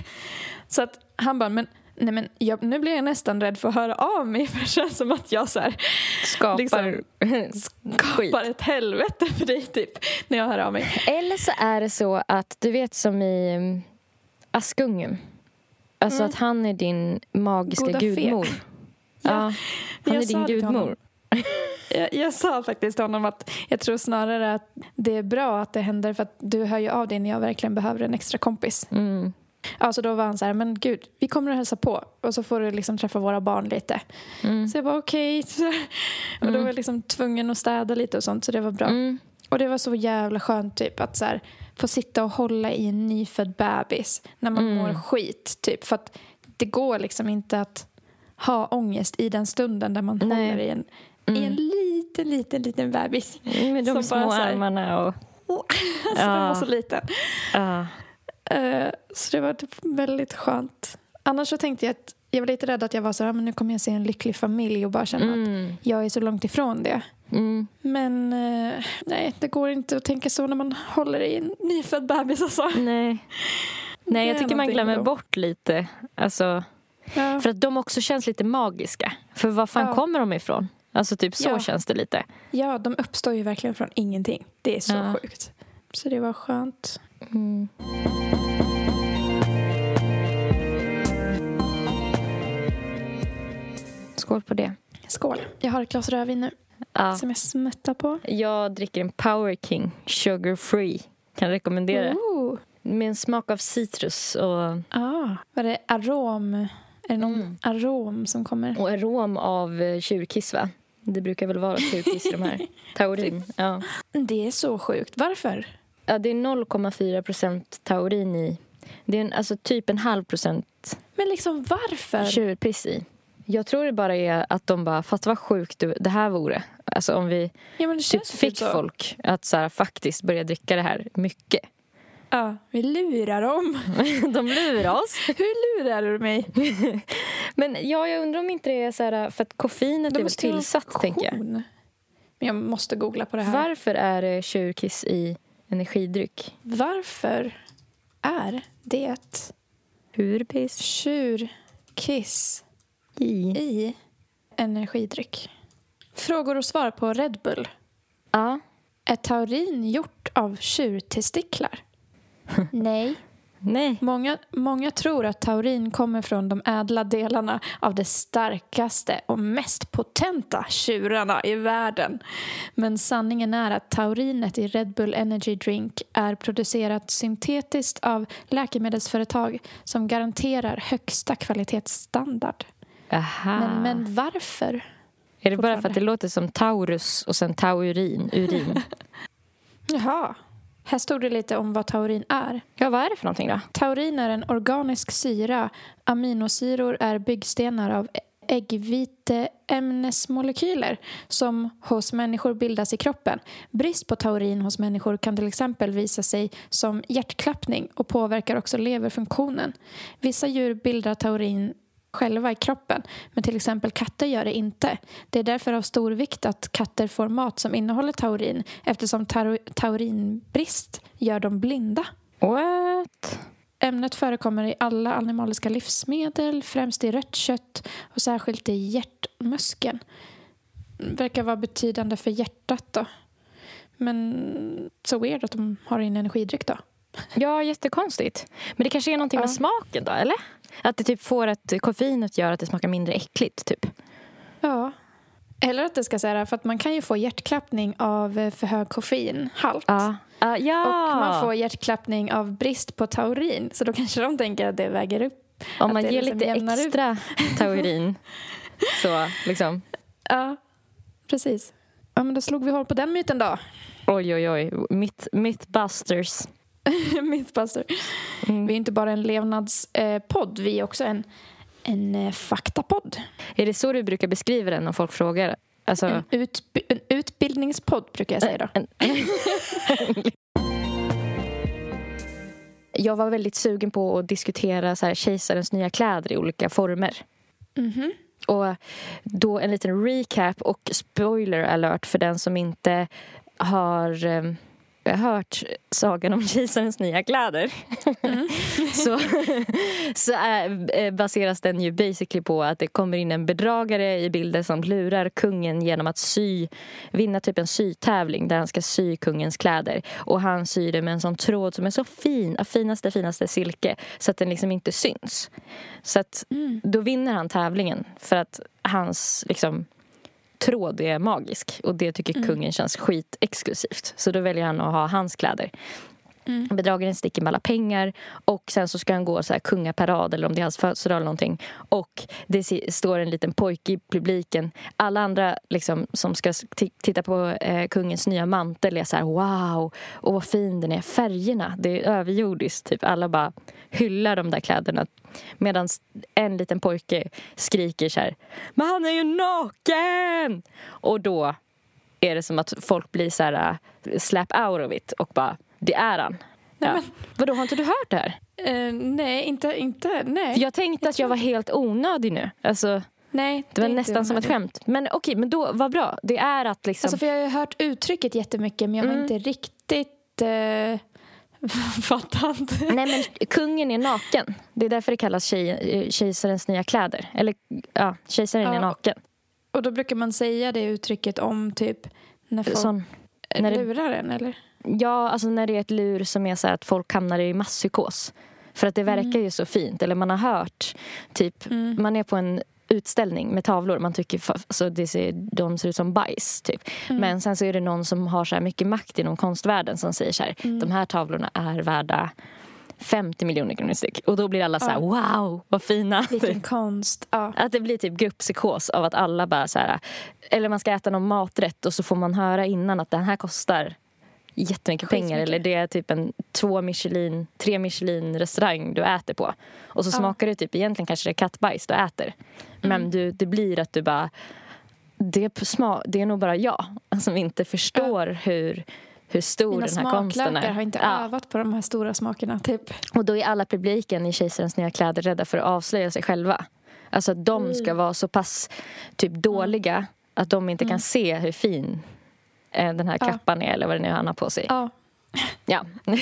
Speaker 2: Så att han bara, men, nej men jag, nu blir jag nästan rädd för att höra av mig för det känns som att jag så här,
Speaker 3: Skapar
Speaker 2: Liksom,
Speaker 3: skit.
Speaker 2: bara ett helvete för dig typ när jag hör av mig.
Speaker 3: Eller så är det så att, du vet som i um, Askungen. Alltså
Speaker 2: Mm.
Speaker 3: att han är din magiska
Speaker 2: Goda
Speaker 3: gudmor.
Speaker 2: Ja,
Speaker 3: Ja, han
Speaker 2: jag
Speaker 3: är din gudmor.
Speaker 2: Jag, jag sa faktiskt till honom att jag tror snarare att det är bra att det händer för att du hör ju av dig när jag verkligen behöver en extra kompis.
Speaker 3: Mm.
Speaker 2: Ja, så då var han så här, men gud, vi kommer att hälsa på och så får du liksom träffa våra barn lite.
Speaker 3: Mm.
Speaker 2: Så jag bara okej. Och då var jag liksom tvungen att städa lite och sånt så det var bra.
Speaker 3: Mm.
Speaker 2: Och det var så jävla skönt typ att så här, få sitta och hålla i en nyfödd bebis när man
Speaker 3: Mm.
Speaker 2: mår skit. Typ. För att det går liksom inte att ha ångest i den stunden där man
Speaker 3: Nej.
Speaker 2: håller i en, i
Speaker 3: Mm.
Speaker 2: en liten, liten, liten, liten bebis.
Speaker 3: Med de små
Speaker 2: bara här-
Speaker 3: armarna och...
Speaker 2: Alltså den
Speaker 3: Ja.
Speaker 2: var så liten.
Speaker 3: Ja.
Speaker 2: Eh, så det var typ väldigt skönt. Annars så tänkte jag att jag var lite rädd att jag var så här, "Ah, men nu kommer jag se en lycklig familj och bara känna att
Speaker 3: Mm.
Speaker 2: jag är så långt ifrån det.
Speaker 3: Mm.
Speaker 2: Men eh, nej, det går inte att tänka så när man håller i en nyfödd bebis alltså.
Speaker 3: Nej. Nej, jag tycker man glömmer
Speaker 2: då.
Speaker 3: bort lite. Alltså,
Speaker 2: Ja.
Speaker 3: för att de också känns lite magiska. För var fan
Speaker 2: Ja.
Speaker 3: kommer de ifrån? Alltså typ så
Speaker 2: Ja.
Speaker 3: känns det lite.
Speaker 2: ja, de uppstår ju verkligen från ingenting. Det är så sjukt. Så det var skönt.
Speaker 3: Mm. Skål på det.
Speaker 2: Skål. Jag har ett glas rödvin nu
Speaker 3: Ja.
Speaker 2: som jag smuttar på.
Speaker 3: Jag dricker en Power King Sugar Free. Kan rekommendera.
Speaker 2: Ooh.
Speaker 3: Med en smak av citrus och,
Speaker 2: Ah, var det arom? Är det någon
Speaker 3: Mm.
Speaker 2: arom som kommer?
Speaker 3: och arom av eh, tjurkiss, va? Det brukar väl vara tjurkiss i de här. Taurin. Ja.
Speaker 2: Det är så sjukt. Varför?
Speaker 3: Ja, det är 0,4 procent taurin i. Det är en, alltså typ en halv procent
Speaker 2: Men liksom varför?
Speaker 3: tjurpiss i. Jag tror det bara är att de bara, fatta vad sjukt du- det här vore. Alltså om vi
Speaker 2: Ja,
Speaker 3: typ fick
Speaker 2: typ
Speaker 3: folk att så här, faktiskt börja dricka det här mycket.
Speaker 2: Ja, vi lurar dem.
Speaker 3: De lurar oss.
Speaker 2: Hur lurar du mig?
Speaker 3: Men ja, jag undrar om inte det är så här, för att koffeinet är
Speaker 2: måste ju ha
Speaker 3: tillsatt, tänker jag.
Speaker 2: Men jag måste googla på det här.
Speaker 3: Varför är det tjurkiss i energidryck?
Speaker 2: Varför är det
Speaker 3: Tjurpiss
Speaker 2: tjurkiss
Speaker 3: i.
Speaker 2: i energidryck? Frågor och svar på Red Bull.
Speaker 3: Ja.
Speaker 2: Är taurin gjort av tjurtestiklar? Nej.
Speaker 3: Nej.
Speaker 2: Många, många tror att taurin kommer från de ädla delarna av de starkaste och mest potenta tjurarna i världen. Men sanningen är att taurinet i Red Bull Energy Drink är producerat syntetiskt av läkemedelsföretag som garanterar högsta kvalitetsstandard.
Speaker 3: Aha.
Speaker 2: Men, men varför?
Speaker 3: är det bara för att det låter som taurus och sen taurin? Urin?
Speaker 2: Jaha. Här stod det lite om vad taurin är.
Speaker 3: ja, vad är det för någonting då?
Speaker 2: Taurin är en organisk syra. Aminosyror är byggstenar av äggviteämnesmolekyler som hos människor bildas i kroppen. Brist på taurin hos människor kan till exempel visa sig som hjärtklappning och påverkar också leverfunktionen. Vissa djur bildar taurin själva i kroppen, men till exempel katter gör det inte. Det är därför av stor vikt att katter får mat som innehåller taurin eftersom tau- taurinbrist gör dem blinda.
Speaker 3: What?
Speaker 2: Ämnet förekommer i alla animaliska livsmedel, främst i rött kött och särskilt i hjärtmuskeln. Verkar vara betydande för hjärtat då. Men så weird att de har en energidryck då.
Speaker 3: Ja, jättekonstigt. Men det kanske är någonting med
Speaker 2: Ja.
Speaker 3: smaken då, eller? Att det typ får att koffeinet gör att det smakar mindre äckligt, typ.
Speaker 2: Ja. Eller att det ska säga för att man kan ju få hjärtklappning av eh, för hög koffeinhalt.
Speaker 3: Ja. Uh, ja!
Speaker 2: Och man får hjärtklappning av brist på taurin. Så då kanske de tänker att det väger upp.
Speaker 3: Om man ger
Speaker 2: liksom
Speaker 3: lite
Speaker 2: jämnar ut.
Speaker 3: extra taurin. så, liksom.
Speaker 2: Ja, precis. Ja, men då slog vi hål på den myten då.
Speaker 3: Oj, oj, oj. Myth, mythbusters.
Speaker 2: Mythbuster.
Speaker 3: Mm.
Speaker 2: Vi är inte bara en levnadspodd, vi är också en, en eh, faktapodd.
Speaker 3: Är det så du brukar beskriva den om folk frågar? Alltså,
Speaker 2: En, utbi- en utbildningspodd brukar jag säga då.
Speaker 3: jag var väldigt sugen på att diskutera så här, kejsarens nya kläder i olika former.
Speaker 2: Mhm.
Speaker 3: Och då en liten recap och spoiler alert för den som inte har eh, hört sagan om kejsarens nya kläder. så så är, eh, baseras den ju basically på att det kommer in en bedragare i bilden som lurar kungen genom att sy, vinna typ en sytävling där han ska sy kungens kläder. Och han syr det med en sån tråd som är så fin, av finaste finaste silke så att den liksom inte syns. Så att
Speaker 2: Mm.
Speaker 3: då vinner han tävlingen för att hans liksom, tråd är magisk. Och det tycker kungen känns skitexklusivt. Så då väljer han att ha hans kläder.
Speaker 2: Mm.
Speaker 3: Bedragaren sticker med alla pengar och sen så ska han gå så här kungaparad eller om det är hans födelsedag eller någonting. Och det står en liten pojke i publiken. Alla andra liksom, som ska titta på eh, kungens nya mantel är så här wow, och vad fin den är. Färgerna, det är överjordiskt. Typ. Alla bara hyllar de där kläderna. Medan en liten pojke skriker så här Men han är ju naken! Och då är det som att folk blir så här eh, slap out of it och bara, det är han.
Speaker 2: Nej,
Speaker 3: Ja.
Speaker 2: men-
Speaker 3: Vadå, har inte du hört det här?
Speaker 2: Eh, nej, inte... inte nej.
Speaker 3: För jag tänkte att jag var helt onödig nu. Alltså,
Speaker 2: nej,
Speaker 3: det var
Speaker 2: är inte
Speaker 3: nästan som ett skämt. Men okej, men då, vad bra. Det är att liksom...
Speaker 2: Alltså, för jag har ju hört uttrycket jättemycket men jag har
Speaker 3: Mm.
Speaker 2: inte riktigt eh, fattat.
Speaker 3: Nej, men kungen är naken. Det är därför det kallas tjej, eh, kejsarens nya kläder. Eller, ja, kejsaren är
Speaker 2: Ja.
Speaker 3: naken.
Speaker 2: Och då brukar man säga det uttrycket om typ när folk
Speaker 3: Sån, när det-
Speaker 2: lurar en eller?
Speaker 3: Ja, alltså när det är ett lur som är så här att folk hamnar i masspsykos. För att det verkar ju så fint. Eller man har hört, typ,
Speaker 2: Mm.
Speaker 3: man är på en utställning med tavlor. Man tycker alltså, det ser, de ser ut som bajs. Typ.
Speaker 2: Mm.
Speaker 3: Men sen så är det någon som har så här mycket makt inom konstvärlden som säger så här,
Speaker 2: Mm.
Speaker 3: de här tavlorna är värda 50 miljoner kronor styck. Och då blir alla så här, wow, vad fina.
Speaker 2: Vilken konst. Ja.
Speaker 3: Att det blir typ grupppsykos av att alla bara så här... Eller man ska äta någon maträtt och så får man höra innan att den här kostar jättemycket pengar. Eller det är typ en två Michelin, tre Michelin-restaurang du äter på. Och så
Speaker 2: Ja.
Speaker 3: smakar det typ, egentligen kanske det är kattbajs du äter. Men
Speaker 2: Mm.
Speaker 3: du, det blir att du bara... Det är, sma, det är nog bara jag som inte förstår hur, hur stor
Speaker 2: Mina
Speaker 3: den här konsten är.
Speaker 2: har inte
Speaker 3: Ja.
Speaker 2: övat på de här stora smakerna. Typ.
Speaker 3: Och då är alla publiken i Kejsarens nya kläder rädda för att avslöja sig själva. Alltså att de ska vara så pass typ dåliga att de inte kan se hur fin den här
Speaker 2: Ja.
Speaker 3: kappan är eller vad det nu är han har på sig.
Speaker 2: Ja.
Speaker 3: Ja.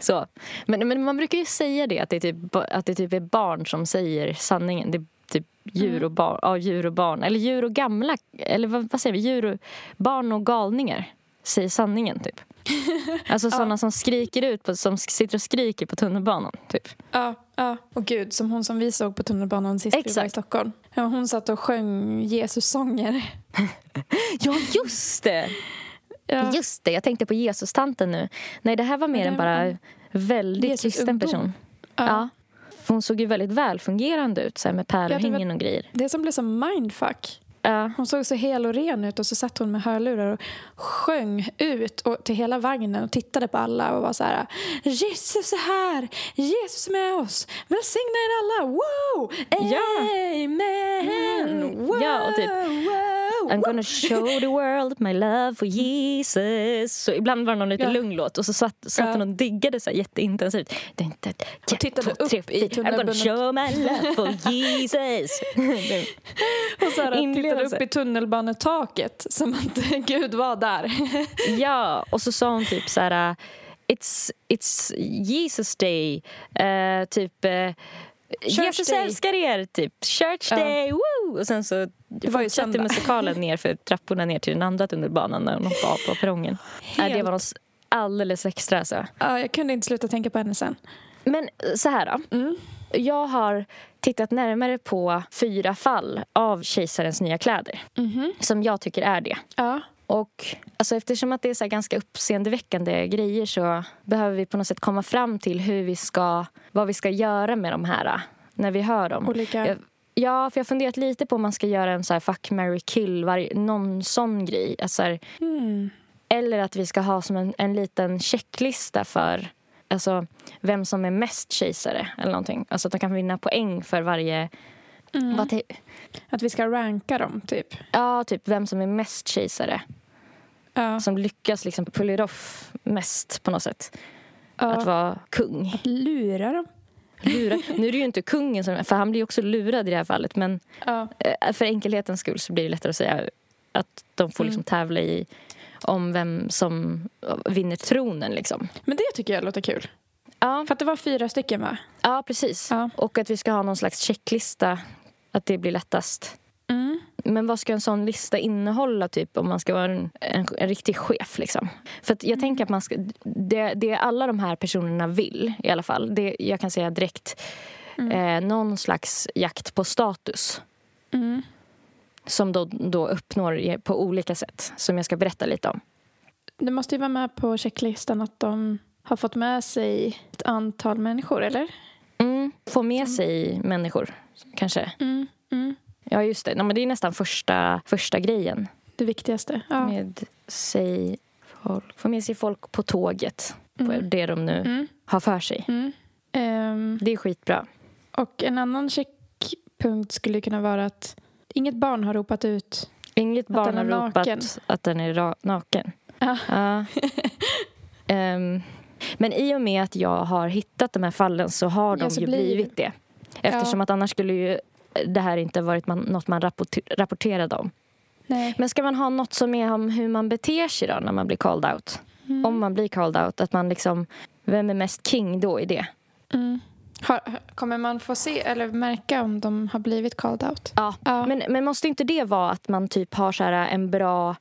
Speaker 3: så. Men, men man brukar ju säga det att det, är typ, att det typ är barn som säger sanningen. Det är typ djur och barn, ja, djur och barn. Eller djur och gamla, eller vad, vad säger vi? Djur och, barn och galningar säger sanningen typ. Alltså sådana som skriker ut, på, som sitter och skriker på tunnelbanan typ.
Speaker 2: Ja, ja. Och gud, som hon som vi såg på tunnelbanan sist vi var i
Speaker 3: Exakt.
Speaker 2: Stockholm. Ja, hon satt och sjöng Jesus-sånger.
Speaker 3: Ja, just det!
Speaker 2: Ja.
Speaker 3: Just det, jag tänkte på Jesus-tanten nu. Nej, det här var mer än bara
Speaker 2: en
Speaker 3: väldigt
Speaker 2: Jesus
Speaker 3: kristen
Speaker 2: ungdom.
Speaker 3: person.
Speaker 2: Ja.
Speaker 3: Ja. Hon såg ju väldigt välfungerande ut så här, med
Speaker 2: Ja,
Speaker 3: pärlhängen
Speaker 2: var-
Speaker 3: och grejer.
Speaker 2: Det som blev som mindfuck. Hon såg så hel och ren ut och så satt hon med hörlurar och sjöng ut och till hela vagnen och tittade på alla och var så här Jesus är här, Jesus är med oss, välsigna er alla, wow, amen, wow,
Speaker 3: Ja, och typ,
Speaker 2: wow,
Speaker 3: I'm gonna show the world my love for Jesus. Så ibland var det någon lite
Speaker 2: Ja.
Speaker 3: lung låt och så satt, satt
Speaker 2: Ja.
Speaker 3: hon och diggade så här jätteintensivt. Dun, dun,
Speaker 2: Och tittade
Speaker 3: två, tre,
Speaker 2: upp i
Speaker 3: fyra. I'm gonna
Speaker 2: tunnelbanan.
Speaker 3: show my love for Jesus.
Speaker 2: och så här, tittade upp i tunnelbanetaket som att Gud var där.
Speaker 3: Ja, och så sa hon typ så här... uh, It's, it's Jesus day. Eh, typ... eh, Jesus
Speaker 2: day.
Speaker 3: älskar er, typ. Church
Speaker 2: Ja.
Speaker 3: day, woo! Och sen så
Speaker 2: var ju
Speaker 3: fortsatte musikalen ner för trapporna ner till den andra tunnelbanan när hon hoppade av på perrongen. Ja, det
Speaker 2: Helt-
Speaker 3: var något alldeles extra. alltså. Så.
Speaker 2: Ja, jag kunde inte sluta tänka på henne sen.
Speaker 3: Men så här då.
Speaker 2: Mm.
Speaker 3: Jag har tittat närmare på fyra fall av Kejsarens nya kläder.
Speaker 2: Mhm.
Speaker 3: Som jag tycker är det.
Speaker 2: Ja.
Speaker 3: Och alltså, eftersom att det är så ganska uppseendeväckande grejer så behöver vi på något sätt komma fram till hur vi ska, vad vi ska göra med de här när vi hör dem.
Speaker 2: Olika...
Speaker 3: Jag, ja, för jag har funderat lite på om man ska göra en så här fuck, marry, kill, varje, någon sån grej. Alltså,
Speaker 2: Mm.
Speaker 3: eller att vi ska ha som en, en liten checklista för alltså, vem som är mest kejsare. Eller någonting. Alltså att de kan vinna poäng för varje...
Speaker 2: Mm. Att vi ska ranka dem, typ.
Speaker 3: ja, typ vem som är mest kejsare.
Speaker 2: Ja.
Speaker 3: Som lyckas liksom pull it off mest på något sätt.
Speaker 2: ja.
Speaker 3: Att vara kung.
Speaker 2: Lura dem.
Speaker 3: Lura. Nu är det ju inte kungen, som, för han blir också lurad i det här fallet. Men
Speaker 2: Ja.
Speaker 3: eh, för enkelhetens skull så blir det lättare att säga att de får liksom tävla i om vem som vinner tronen. Liksom.
Speaker 2: Men det tycker jag låter kul.
Speaker 3: Ja,
Speaker 2: För att det var fyra stycken, va?
Speaker 3: ja, precis.
Speaker 2: Ja.
Speaker 3: Och att vi ska ha någon slags checklista. Att det blir lättast.
Speaker 2: Mm.
Speaker 3: Men vad ska en sån lista innehålla typ om man ska vara en, en, en riktig chef? Liksom? För jag tänker att man ska, det, det alla de här personerna vill i alla fall, det, jag kan säga direkt, eh, någon slags jakt på status.
Speaker 2: Mm.
Speaker 3: Som då, då uppnår på olika sätt, som jag ska berätta lite om.
Speaker 2: Det måste ju vara med på checklistan att de har fått med sig ett antal människor, eller?
Speaker 3: Mm. Få med sig människor, kanske.
Speaker 2: Mm. Mm.
Speaker 3: Ja, just det. Nej, men det är nästan första, första grejen.
Speaker 2: Det viktigaste. Ja.
Speaker 3: Med sig. Få med sig folk på tåget. På
Speaker 2: Mm.
Speaker 3: det de nu
Speaker 2: Mm.
Speaker 3: har för sig.
Speaker 2: Ehm,
Speaker 3: Det är skitbra.
Speaker 2: och en annan checkpunkt skulle kunna vara att inget barn har ropat ut
Speaker 3: Inget
Speaker 2: Att
Speaker 3: barn
Speaker 2: den
Speaker 3: har ropat
Speaker 2: naken.
Speaker 3: att den är naken.
Speaker 2: Ja.
Speaker 3: Ja. Ehm, men i och med att jag har hittat de här fallen så har de
Speaker 2: Ja, så
Speaker 3: ju
Speaker 2: blir-
Speaker 3: blivit det. Eftersom att annars skulle ju det här inte varit man, något man rapporter, rapporterade om.
Speaker 2: Nej.
Speaker 3: Men ska man ha något som är om hur man beter sig då när man blir called out?
Speaker 2: Mm.
Speaker 3: Om man blir called out, att man liksom... Vem är mest king då i det?
Speaker 2: Mm. Har, kommer man få se eller märka om de har blivit called out?
Speaker 3: Ja.
Speaker 2: Ja.
Speaker 3: Men, men måste inte det vara att man typ har så här en bra...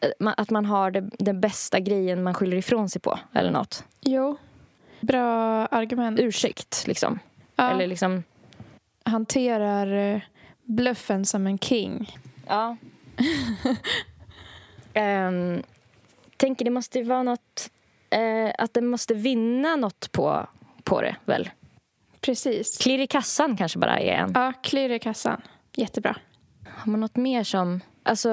Speaker 3: eh, Att man har det, den bästa grejen man skyller ifrån sig på, eller något.
Speaker 2: Jo. Bra argument.
Speaker 3: Ursäkt, liksom.
Speaker 2: Ja.
Speaker 3: Eller liksom...
Speaker 2: Hanterar eh, bluffen som en king.
Speaker 3: Ja. um, tänker det måste vara något... eh, att den måste vinna något på, på det, väl?
Speaker 2: Precis.
Speaker 3: Klirr i kassan kanske bara är en.
Speaker 2: Ja, klirr i kassan. Jättebra.
Speaker 3: Har man något mer som... Alltså,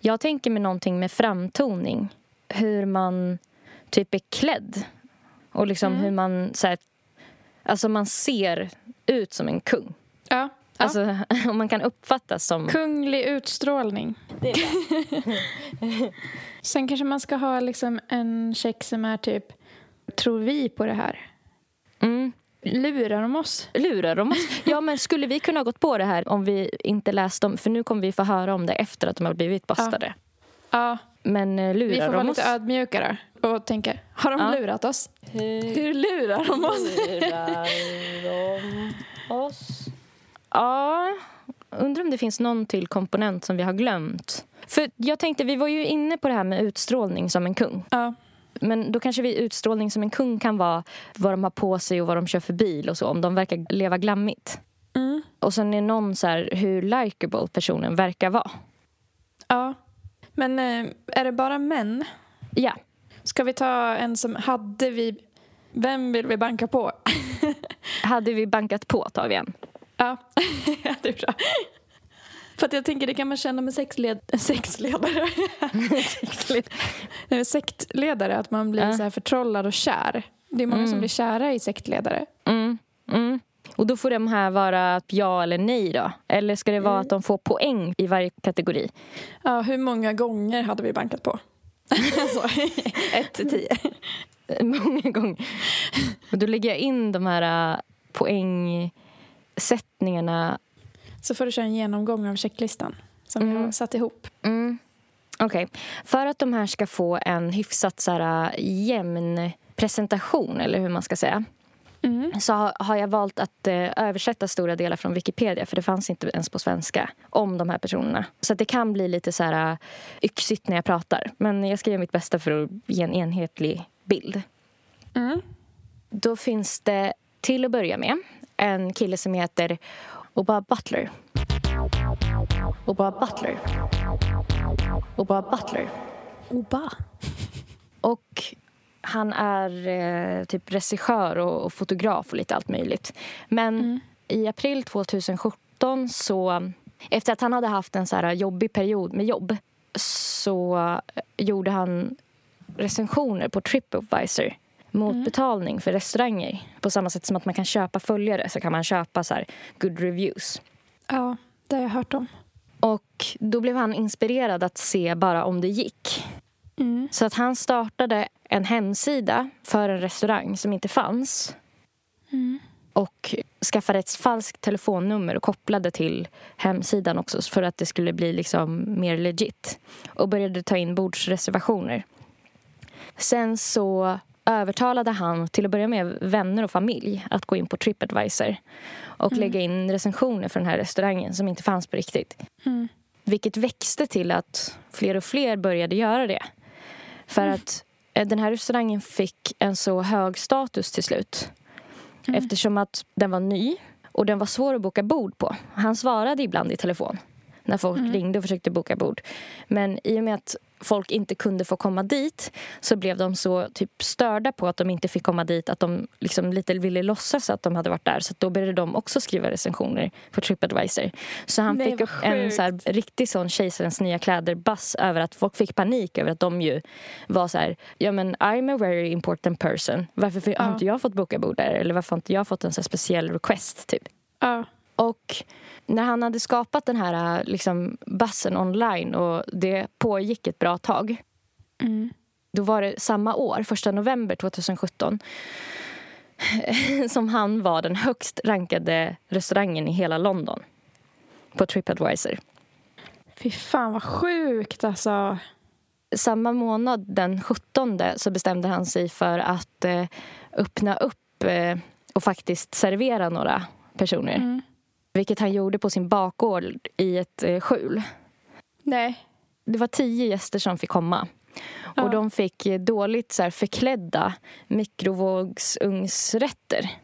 Speaker 3: jag tänker mig någonting med framtoning. Hur man typ är klädd. Och liksom hur man... Så här, alltså man ser ut som en kung.
Speaker 2: Ja. ja.
Speaker 3: Alltså om man kan uppfattas som...
Speaker 2: Kunglig utstrålning.
Speaker 3: Det är bra.
Speaker 2: Sen kanske man ska ha liksom en check som är typ Tror vi på det här?
Speaker 3: Mm.
Speaker 2: Lurar de oss?
Speaker 3: Lurar de oss? Ja, men skulle vi kunna ha gått på det här om vi inte läste om... För nu kommer vi få höra om det efter att de har blivit bastade.
Speaker 2: Ja,
Speaker 3: Men eh, lurar
Speaker 2: vi får
Speaker 3: de
Speaker 2: vara
Speaker 3: oss?
Speaker 2: lite ödmjuka då och tänka, har de
Speaker 3: Ja.
Speaker 2: lurat oss? Hur lurar de oss?
Speaker 3: Lurar de oss? Ja, undrar om det finns någon till komponent som vi har glömt. För jag tänkte, vi var ju inne på det här med utstrålning som en kung.
Speaker 2: Ja,
Speaker 3: Men då kanske vi utstrålning som en kung kan vara vad de har på sig och vad de kör för bil och så. Om de verkar leva glammigt.
Speaker 2: mm.
Speaker 3: Och sen är någon så här hur likable personen verkar vara.
Speaker 2: ja. Men eh, är det bara män?
Speaker 3: Ja,
Speaker 2: Ska vi ta en som hade vi... Vem vill vi banka på?
Speaker 3: hade vi bankat på tar vi en.
Speaker 2: Ja, ja det är bra. För att jag tänker det kan man känna med sexled... sexledare. Nej, men sektledare, att man blir
Speaker 3: Ja.
Speaker 2: så här förtrollad och kär. Det är många som blir kära i sektledare.
Speaker 3: Mm, mm. Och då får de här vara ja eller nej då? Eller ska det vara att de får poäng i varje kategori?
Speaker 2: Ja, hur många gånger hade vi bankat på? alltså, ett till tio.
Speaker 3: Många gånger. Och då lägger jag in de här äh, poängsättningarna.
Speaker 2: Så får du köra en genomgång av checklistan som vi har satt ihop.
Speaker 3: Mm. Okej. För att de här ska få en hyfsat så här, jämn presentation, eller hur man ska säga
Speaker 2: Mm.
Speaker 3: så har, jag valt att eh, översätta stora delar från Wikipedia för det fanns inte ens på svenska om de här personerna. Så det kan bli lite så här äh, yxigt när jag pratar. Men jag ska göra mitt bästa för att ge en enhetlig bild.
Speaker 2: Mm.
Speaker 3: Då finns det till att börja med en kille som heter Oba Butler. Oba Butler. Oba Butler.
Speaker 2: Oba.
Speaker 3: Och han är eh, typ regissör och, och fotograf och lite allt möjligt. Men i april 2017 så... Efter att han hade haft en så här jobbig period med jobb så gjorde han recensioner på Tripadvisor mot betalning för restauranger. På samma sätt som att man kan köpa följare så kan man köpa så här good reviews.
Speaker 2: Ja, det har jag hört om.
Speaker 3: Och då blev han inspirerad att se bara om det gick.
Speaker 2: Mm.
Speaker 3: Så att han startade en hemsida för en restaurang som inte fanns. Och skaffade ett falskt telefonnummer och kopplade till hemsidan också för att det skulle bli liksom mer legit. Och började ta in bordsreservationer. Sen så övertalade han till att börja med vänner och familj att gå in på Tripadvisor och lägga in recensioner för den här restaurangen som inte fanns på riktigt.
Speaker 2: Mm.
Speaker 3: Vilket växte till att fler och fler började göra det. För att eh, den här restaurangen fick en så hög status till slut. Eftersom att den var ny och den var svår att boka bord på. Han svarade ibland i telefon när folk ringde och försökte boka bord. Men i och med att folk inte kunde få komma dit så blev de så typ störda på att de inte fick komma dit att de liksom lite ville låtsas att de hade varit där. Så då började de också skriva recensioner på Tripadvisor. Så han
Speaker 2: Nej,
Speaker 3: fick upp en så här, riktig sån kejsarens nya kläder-bass över att folk fick panik över att de ju var så här, ja men I'm a very important person. Varför har
Speaker 2: Ja.
Speaker 3: inte jag fått boka bord där? Eller varför har inte jag fått en så speciell request typ?
Speaker 2: Ja.
Speaker 3: Och när han hade skapat den här liksom, bassen online och det pågick ett bra tag
Speaker 2: Mm.
Speaker 3: då var det samma år, första november 2017 som han var den högst rankade restaurangen i hela London på Tripadvisor.
Speaker 2: Fy fan vad sjukt alltså.
Speaker 3: Samma månad, den 17, så bestämde han sig för att eh, öppna upp eh, och faktiskt servera några personer.
Speaker 2: Mm.
Speaker 3: Vilket han gjorde på sin bakgård i ett eh, skjul.
Speaker 2: Nej.
Speaker 3: Det var tio gäster som fick komma.
Speaker 2: Ja.
Speaker 3: Och de fick eh, dåligt så här, förklädda mikrovågsugnsrätter.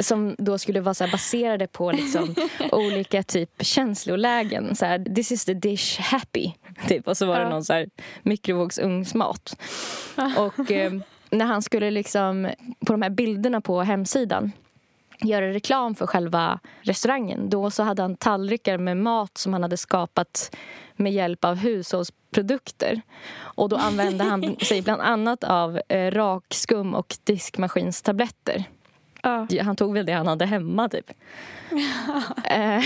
Speaker 3: som då skulle vara så här, baserade på liksom, olika typ känslolägen. Så här, This is the dish happy. Typ. Och så var det
Speaker 2: Ja.
Speaker 3: någon så här, mikrovågsugnsmat. Och eh, när han skulle liksom, på de här bilderna på hemsidan göra reklam för själva restaurangen. Då så hade han tallrikar med mat som han hade skapat med hjälp av hushållsprodukter. Och då använde han sig bland annat av eh, rakskum och diskmaskinstabletter.
Speaker 2: Ja.
Speaker 3: Han tog väl det han hade hemma, typ. Eh,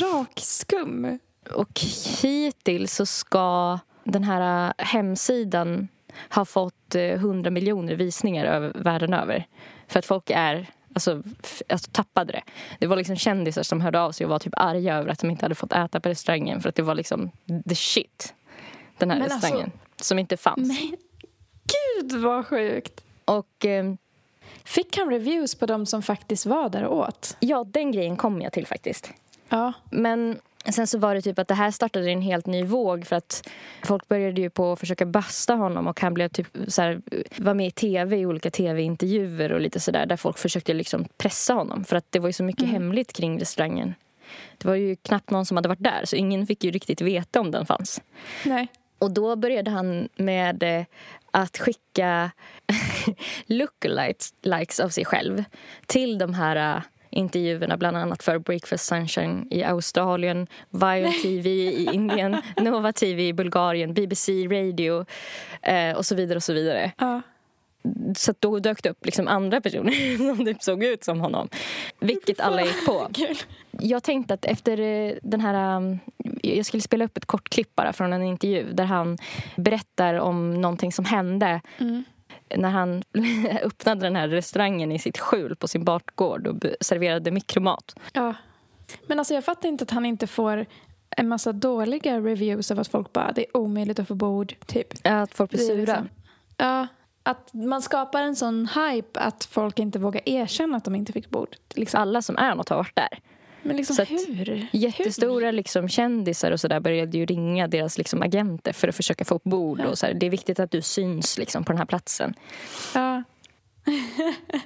Speaker 2: Rakskum.
Speaker 3: och hittills så ska den här eh, hemsidan ha fått eh, 100 miljoner visningar över, världen över. För att folk är alltså, alltså tappade det. Det var liksom kändisar som hörde av sig och var typ arga över att de inte hade fått äta på restaurangen för att det var liksom the shit. Den här
Speaker 2: Men alltså-
Speaker 3: restaurangen. som inte fanns.
Speaker 2: Men gud vad sjukt.
Speaker 3: Och eh,
Speaker 2: Fick han reviews på de som faktiskt var där och åt?
Speaker 3: ja, den grejen kom jag till faktiskt.
Speaker 2: Ja.
Speaker 3: Men sen så var det typ att det här startade en helt ny våg för att folk började ju på att försöka basta honom och han blev typ så här, var med i tv i olika tv-intervjuer och lite sådär där folk försökte liksom pressa honom för att det var ju så mycket hemligt kring restaurangen. Det var ju knappt någon som hade varit där så ingen fick ju riktigt veta om den fanns.
Speaker 2: Nej.
Speaker 3: Och då började han med eh, att skicka lookalikes av sig själv till de här eh, intervjuerna, bland annat för Breakfast Sunshine i Australien, Vion TV i Indien, Nova TV i Bulgarien, BBC Radio eh, och så vidare. och så vidare.
Speaker 2: Ja.
Speaker 3: Så då dök det upp liksom andra personer som typ såg ut som honom. Vilket alla gick på. Jag tänkte att efter eh, den här... um, Jag skulle spela upp ett kort klipp bara från en intervju där han berättar om någonting som hände
Speaker 2: Mm.
Speaker 3: När han öppnade den här restaurangen i sitt skjul på sin bakgård och serverade mikromat.
Speaker 2: Ja. Men alltså jag fattar inte att han inte får en massa dåliga reviews av att folk bara det är omöjligt att få bord. Typ.
Speaker 3: Att folk blir sura.
Speaker 2: liksom- Ja. Att man skapar en sån hype att folk inte vågar erkänna att de inte fick bord. Liksom.
Speaker 3: Alla som är något har varit där.
Speaker 2: Men liksom
Speaker 3: Så
Speaker 2: hur?
Speaker 3: Jättestora liksom, kändisar och så där började ju ringa deras liksom, agenter för att försöka få upp bord. Och så här, det är viktigt att du syns liksom, på den här platsen.
Speaker 2: Hur? Ja.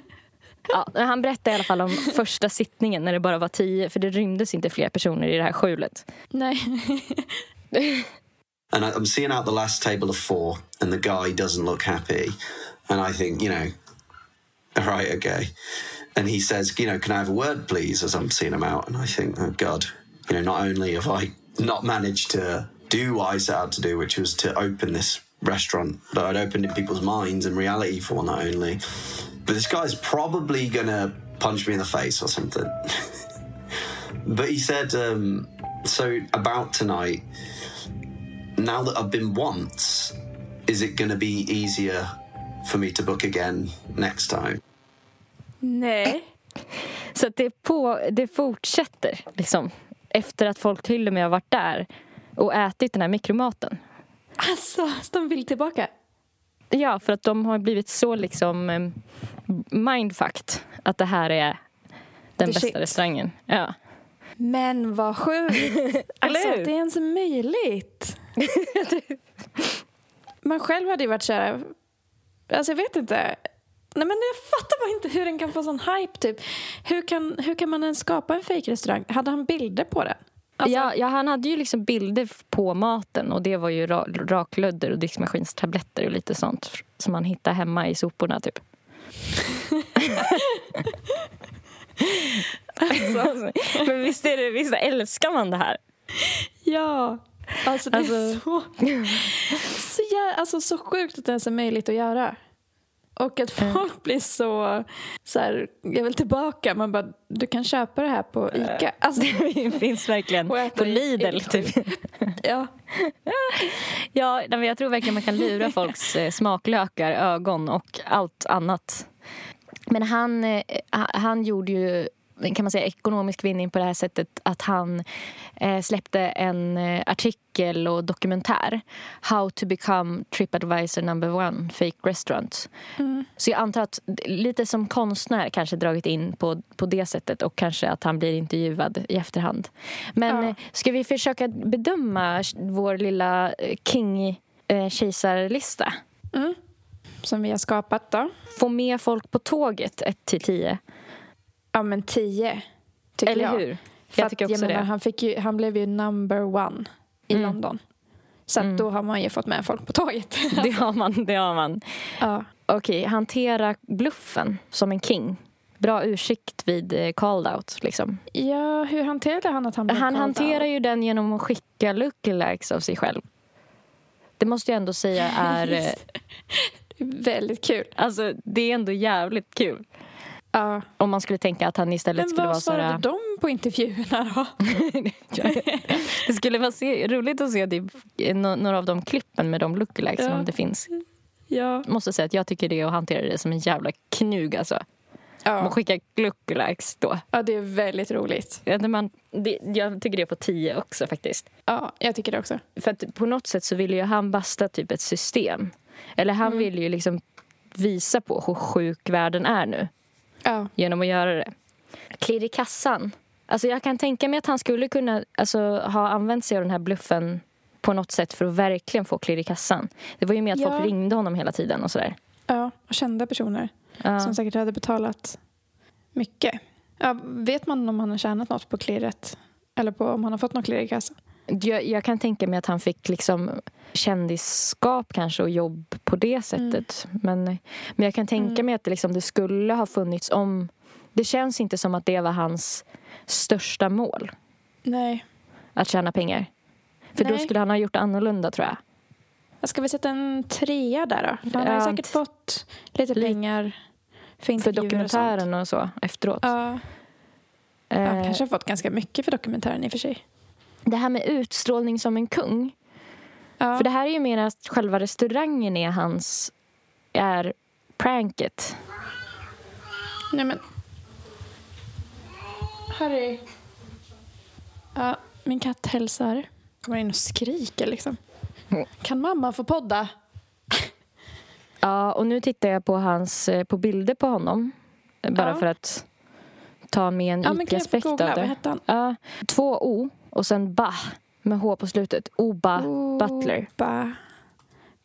Speaker 3: Ja, han berättade i alla fall om första sittningen när det bara var tio. För det rymdes inte fler personer i det här skjulet.
Speaker 2: Nej.
Speaker 4: and I'm seeing out the last table of four, and the guy doesn't look happy, and I think, you know, right, okay, and he says, you know, can I have a word, please? As I'm seeing him out, and I think, oh God, you know, not only have I not managed to do what I set out to do, which was to open this restaurant that I'd opened in people's minds and reality for not only, but this guy's probably gonna punch me in the face or something. but he said, um, so about tonight now that I've been once, is it going to be easier for me to book again next time?
Speaker 2: Nej.
Speaker 3: Så det, på, det fortsätter liksom, efter att folk till och med har varit där och ätit den här mikromaten.
Speaker 2: Alltså, de vill tillbaka.
Speaker 3: Ja, för att de har blivit så liksom mindfucked att det här är den
Speaker 2: The
Speaker 3: bästa
Speaker 2: shit.
Speaker 3: restaurangen. Ja.
Speaker 2: Men vad sjukt. Alltså att det är ens möjligt. Man själv hade ju varit så här... Alltså jag vet inte. Nej men jag fattar bara inte hur den kan få sån hype typ. Hur kan, hur kan man ens skapa en fejkrestaurang? Hade han bilder på den? Alltså,
Speaker 3: ja, ja, han hade ju liksom bilder på maten och det var ju ra raklödder och diskmaskinstabletter och lite sånt som man hittar hemma i soporna typ.
Speaker 2: Alltså.
Speaker 3: Men visst, är det, visst älskar man det här?
Speaker 2: Ja. Alltså det är
Speaker 3: Alltså-
Speaker 2: så, så, jä- alltså så sjukt att det ens är möjligt att göra. Och att folk blir så, så här, jag vill tillbaka. Man bara, du kan köpa det här på ICA. Alltså,
Speaker 3: det finns verkligen på Lidl. Typ.
Speaker 2: ja.
Speaker 3: Ja, men jag tror verkligen man kan lura folks eh, smaklökar, ögon och allt annat. Men han, eh, ha- han gjorde ju kan man säga, ekonomisk vinning på det här sättet att han eh, släppte en eh, artikel och dokumentär How to become Tripadvisor number one, fake restaurant. Så jag antar att lite som konstnär kanske dragit in på, på det sättet och kanske att han blir intervjuad i efterhand. Men
Speaker 2: Ja.
Speaker 3: eh, ska vi försöka bedöma vår lilla eh, king-kejsarlista?
Speaker 2: Som vi har skapat då.
Speaker 3: Få med folk på tåget 1 till 10.
Speaker 2: Ja, men tio. Tycker
Speaker 3: Eller
Speaker 2: jag.
Speaker 3: hur?
Speaker 2: För
Speaker 3: jag
Speaker 2: att,
Speaker 3: tycker också
Speaker 2: jag menar,
Speaker 3: det.
Speaker 2: Han, fick ju, han blev ju number one i
Speaker 3: Mm.
Speaker 2: London. Så att då har man ju fått med folk på tåget.
Speaker 3: Det har man. Det har man.
Speaker 2: ja.
Speaker 3: Okej, hantera bluffen som en king. Bra ursäkt vid eh, called out. Liksom.
Speaker 2: ja, hur hanterade han att han blev
Speaker 3: Han hanterar ju den genom att skicka lookalikes av sig själv. Det måste jag ändå säga är... eh,
Speaker 2: Väldigt kul.
Speaker 3: alltså, det är ändå jävligt kul.
Speaker 2: Ja.
Speaker 3: Om man skulle tänka att han istället
Speaker 2: Men
Speaker 3: skulle vara
Speaker 2: vad
Speaker 3: så här...
Speaker 2: svarade de på intervjuerna då?
Speaker 3: det skulle vara se, roligt att se typ, nå- några av de klippen med de lookalikesen
Speaker 2: Ja.
Speaker 3: om det finns.
Speaker 2: Ja.
Speaker 3: Måste säga att jag tycker det och hanterar det som en jävla knug alltså. Man
Speaker 2: Ja.
Speaker 3: skickar lookalikes då.
Speaker 2: ja, det är väldigt roligt.
Speaker 3: Ja, Man, det, jag tycker det är på tio också faktiskt.
Speaker 2: Ja, jag tycker det också.
Speaker 3: För att på något sätt så vill ju han basta typ ett system. Eller han
Speaker 2: Mm.
Speaker 3: vill ju liksom visa på hur sjuk världen är nu
Speaker 2: Ja.
Speaker 3: genom att göra det. Klirr i kassan. Alltså jag kan tänka mig att han skulle kunna alltså, ha använt sig av den här bluffen på något sätt för att verkligen få klirr i kassan. Det var ju med att
Speaker 2: Ja.
Speaker 3: folk ringde honom hela tiden och sådär.
Speaker 2: ja, och kända personer
Speaker 3: Ja.
Speaker 2: som säkert hade betalat mycket. Ja, vet man om han har tjänat något på klirret? Eller på om han har fått något klirr i kassan?
Speaker 3: Jag, jag kan tänka mig att han fick liksom kändisskap kanske och jobb på det sättet. Men, men jag kan tänka mig att det, liksom, det skulle ha funnits om... Det känns inte som att det var hans största mål,
Speaker 2: Nej.
Speaker 3: att tjäna pengar. För då
Speaker 2: Nej.
Speaker 3: skulle han ha gjort annorlunda tror jag.
Speaker 2: Ska vi sätta en trea där då? Han har ju säkert fått lite pengar för
Speaker 3: För
Speaker 2: intervjuer och
Speaker 3: dokumentären och, så efteråt.
Speaker 2: Ja,
Speaker 3: Eh,
Speaker 2: han kanske har fått ganska mycket för dokumentären i och för sig.
Speaker 3: Det här med utstrålning som en kung.
Speaker 2: Ja.
Speaker 3: För det här är ju mer att själva restaurangen är hans... är pranket.
Speaker 2: Nej men... Harry. Ja, min katt hälsar. Kommer in och skriker liksom. Kan mamma få podda?
Speaker 3: Ja, och nu tittar jag på hans eh, på bilder på honom. Bara
Speaker 2: Ja.
Speaker 3: för att ta med en
Speaker 2: Ja, men kan jag få
Speaker 3: IT-aspekt av
Speaker 2: googla? Vad
Speaker 3: det.
Speaker 2: hette han?
Speaker 3: Ja, två O och sen Ba med H på slutet. Oba Butler.
Speaker 2: Oba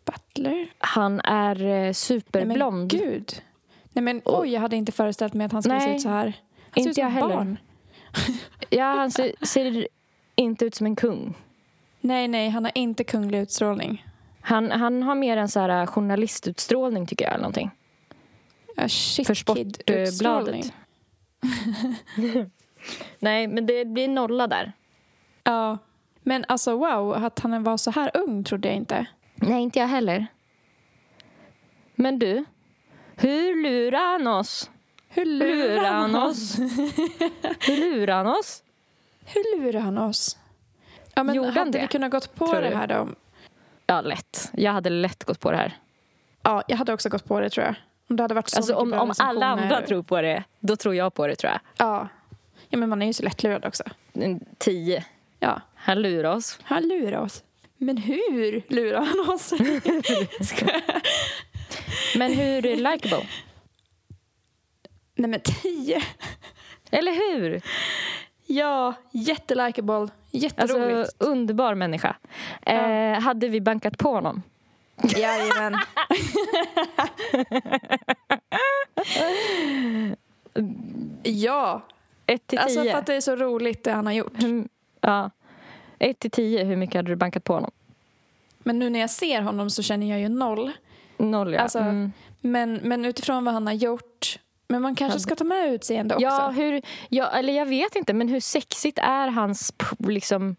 Speaker 2: Butler?
Speaker 3: Han är eh,
Speaker 2: Nej men
Speaker 3: superblond.
Speaker 2: gud. Nej men oj, jag hade inte föreställt mig att han skulle se
Speaker 3: Nej,
Speaker 2: ut så här. Han ser
Speaker 3: inte
Speaker 2: ut som
Speaker 3: jag
Speaker 2: ett
Speaker 3: heller.
Speaker 2: barn.
Speaker 3: Ja, han ser, ser inte ut som en kung.
Speaker 2: Nej, nej, han har inte kunglig utstrålning.
Speaker 3: Han, han har mer en så här eh, journalistutstrålning tycker jag. Eller någonting.
Speaker 2: Ja, shit
Speaker 3: För
Speaker 2: kid utstrålning.
Speaker 3: Sportbladet. Nej, men det blir nolla där.
Speaker 2: Ja. Men alltså wow, att han var så här ung trodde jag inte.
Speaker 3: Nej, inte jag heller. Men du, hur lurar han oss?
Speaker 2: Hur
Speaker 3: Lurar han oss? Hur lurar han oss?
Speaker 2: Hur lurar han oss? Ja, men
Speaker 3: Gjorde han
Speaker 2: hade
Speaker 3: det?
Speaker 2: vi kunnat gått på
Speaker 3: Tror
Speaker 2: det
Speaker 3: du?
Speaker 2: här då?
Speaker 3: Ja, lätt. Jag hade lätt gått på det här.
Speaker 2: Ja, jag hade också gått på det tror jag. Om det hade varit så
Speaker 3: Alltså, om, om alla andra tror på det, då tror jag på det tror jag.
Speaker 2: Ja. ja, men man är ju så lättlurad också.
Speaker 3: Tio.
Speaker 2: Ja,
Speaker 3: Han lurar oss.
Speaker 2: han lurar oss. Men hur lurar han oss? Ska jag?
Speaker 3: Men hur likable?
Speaker 2: Nej men tio.
Speaker 3: Eller hur?
Speaker 2: Ja, jättelikeable. Jätteroligt.
Speaker 3: Alltså, underbar människa. Eh, hade vi bankat på honom?
Speaker 2: Jajamän. ja,
Speaker 3: Ett till
Speaker 2: alltså
Speaker 3: tio.
Speaker 2: för att det är så roligt det han har gjort.
Speaker 3: Hur- ja. Ett till tio, hur mycket hade du bankat på honom?
Speaker 2: Men nu när jag ser honom så känner jag ju noll.
Speaker 3: Noll, ja.
Speaker 2: Alltså,
Speaker 3: Mm.
Speaker 2: Men, men utifrån vad han har gjort. Men man kanske ska ta med utseende också.
Speaker 3: Ja, hur, ja, eller jag vet inte, men hur sexigt är hans liksom,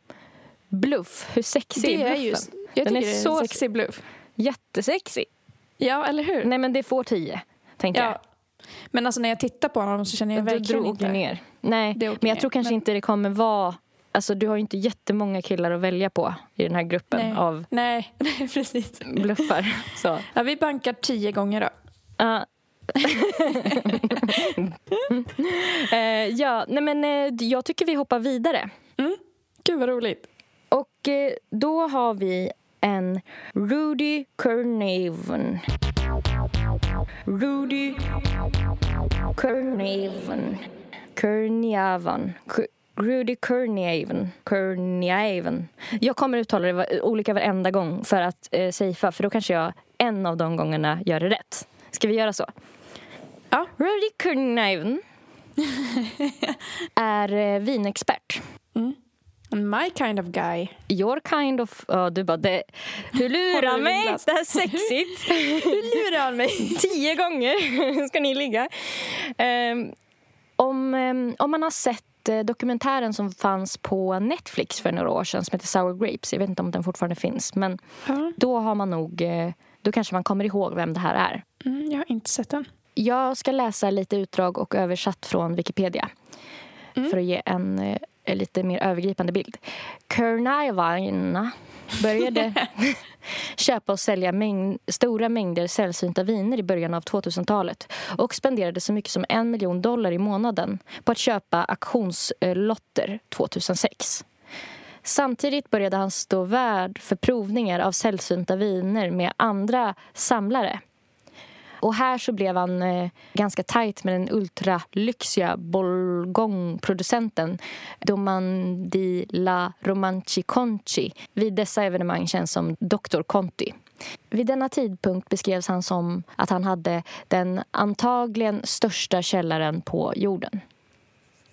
Speaker 3: bluff? Hur sexig
Speaker 2: det
Speaker 3: är
Speaker 2: är
Speaker 3: bluffen?
Speaker 2: ju, jag
Speaker 3: Den
Speaker 2: tycker
Speaker 3: är
Speaker 2: det är
Speaker 3: så-
Speaker 2: en sexig bluff.
Speaker 3: Jättesexig.
Speaker 2: Ja, eller hur?
Speaker 3: Nej, men det får tio, tänker jag.
Speaker 2: ja. Men alltså när jag tittar på honom så känner jag
Speaker 3: Du
Speaker 2: verkligen inte...
Speaker 3: ner. Nej, men jag
Speaker 2: ner,
Speaker 3: tror kanske
Speaker 2: men-
Speaker 3: inte det kommer vara... Alltså, du har ju inte jättemånga killar att välja på i den här gruppen
Speaker 2: Nej.
Speaker 3: av
Speaker 2: Nej, nej, precis.
Speaker 3: bluffar. Så.
Speaker 2: Ja, vi bankar tio gånger då.
Speaker 3: Ja. Eh, ja, nej men eh, jag tycker vi hoppar vidare.
Speaker 2: Gud vad roligt.
Speaker 3: Och eh, då har vi en Rudy Kernaven. Rudy Kernaven. Kerniavan. Rudy Kerniaven. Kerniaven. Jag kommer uttala det olika varenda gång för att eh, safea, för då kanske jag en av de gångerna gör det rätt. Ska vi göra så?
Speaker 2: Ja.
Speaker 3: Rudy Kerniaven är eh, vinexpert.
Speaker 2: My kind of guy.
Speaker 3: Your kind of... Ja, du bara, det, du lurar mig. Det här är sexigt. du lurar mig. Tio gånger ska ni ligga. Ehm, om, ehm, om man har sett dokumentären som fanns på Netflix för några år sedan som heter Sour Grapes. Jag vet inte om den fortfarande finns. Men
Speaker 2: Ja.
Speaker 3: då har man nog... eh, Då kanske man kommer ihåg vem det här är.
Speaker 2: Mm, jag har inte sett den.
Speaker 3: Jag ska läsa lite utdrag och översatt från Wikipedia för att ge en, eh, en lite mer övergripande bild. Kernaivaina började köpa och sälja mäng- stora mängder sällsynta viner i början av 2000-talet och spenderade så mycket som en miljon dollar i månaden på att köpa auktionslotter 2006. Samtidigt började han stå värd för provningar av sällsynta viner med andra samlare. Och här så blev han eh, ganska tajt med den ultralyxiga bolgongproducenten Domandi la Romanci Conci vid dessa evenemang känns som Dr. Conti. Vid denna tidpunkt beskrevs han som att han hade den antagligen största källaren på jorden.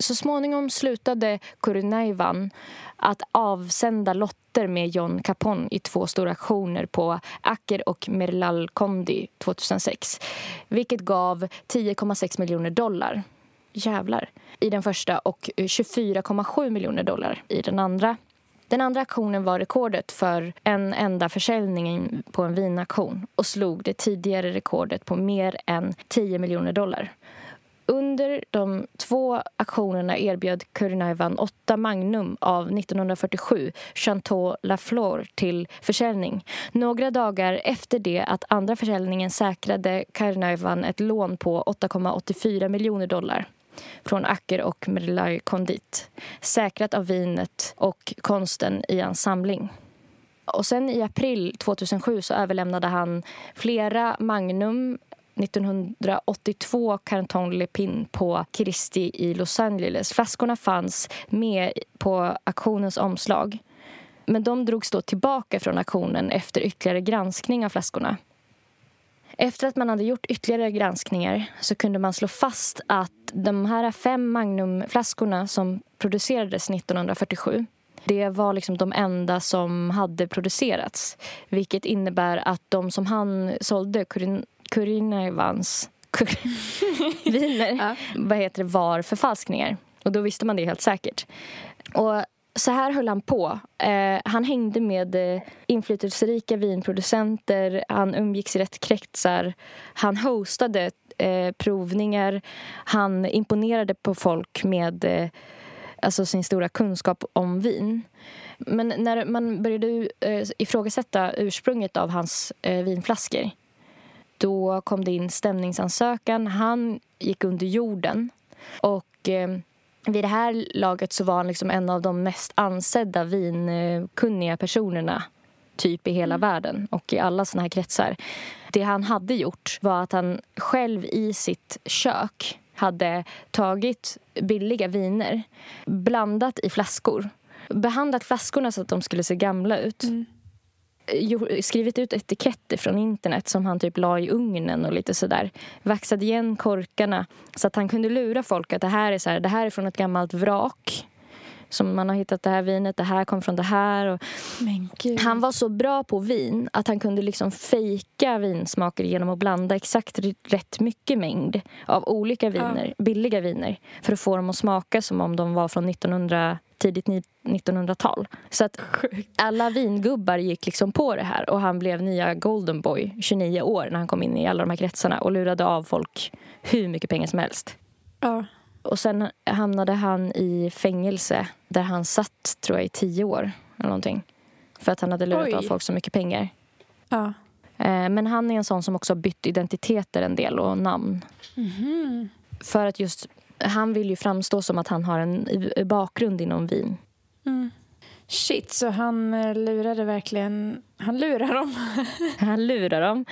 Speaker 3: Så småningom slutade Kurunaivan att avsända lotter med John Capon i två stora aktioner på Acker och Merlal Kondi 2006 vilket gav 10,6 miljoner dollar. Jävlar. I den första och 24,7 miljoner dollar i den andra. Den andra auktionen var rekordet för en enda försäljning på en vinaktion och slog det tidigare rekordet på mer än 10 miljoner dollar. Under de två aktionerna erbjöd Kurunaivan åtta Magnum av 1947 Chanteau Lafleur till försäljning. Några dagar efter det att andra försäljningen säkrade Kurunaivan ett lån på 8,84 miljoner dollar från Acker och Merlai Condit säkrat av vinet och konsten i hans samling. Och sen i april 2007 så överlämnade han flera Magnum 1982 Canton Lepin på Christie i Los Angeles. Flaskorna fanns med på auktionens omslag. Men de drogs då tillbaka från auktionen efter ytterligare granskning av flaskorna. Efter att man hade gjort ytterligare granskningar så kunde man slå fast att de här fem Magnumflaskorna som producerades 1947 det var liksom de enda som hade producerats. Vilket innebär att de som han sålde, Kurin, Kurinaivans viner,
Speaker 2: Ja.
Speaker 3: vad heter det, var förfalskningar. Och då visste man det helt säkert. Och så här höll han på. Eh, han hängde med eh, inflytelserika vinproducenter. Han umgicks i rätt kretsar. Han hostade eh, provningar. Han imponerade på folk med eh, alltså sin stora kunskap om vin. Men när man började eh, ifrågasätta ursprunget av hans eh, vinflaskor då kom det in stämningsansökan. Han gick under jorden. Och eh, vid det här laget så var han liksom en av de mest ansedda vinkunniga personerna typ i hela världen och i alla såna här kretsar. Det han hade gjort var att han själv i sitt kök hade tagit billiga viner, blandat i flaskor behandlat flaskorna så att de skulle se gamla ut jo- skrivit ut etiketter från internet som han typ la i ugnen och lite sådär. Vaxade igen korkarna så att han kunde lura folk att det här är, så här, det här är från ett gammalt vrak. Som man har hittat det här vinet, det här kom från det här. Och han var så bra på vin att han kunde liksom fejka vinsmaker genom att blanda exakt rätt mycket mängd av olika viner, billiga viner för att få dem att smaka som om de var från tidigt ni- 1900-tal. Så att alla vingubbar gick liksom på det här och han blev nya Golden Boy, 29 år, när han kom in i alla de här kretsarna och lurade av folk hur mycket pengar som helst.
Speaker 2: Ja.
Speaker 3: Och sen hamnade han i fängelse där han satt, tror jag, i tio år eller någonting. För att han hade lurat
Speaker 2: Oj.
Speaker 3: av folk så mycket pengar.
Speaker 2: ja.
Speaker 3: Eh, Men han är en sån som också bytt identiteter en del och namn.
Speaker 2: Mhm.
Speaker 3: För att just, han vill ju framstå som att han har en bakgrund inom vin.
Speaker 2: Mm. Shit, så han eh, lurade verkligen... Han lurar dem.
Speaker 3: Han lurar dem.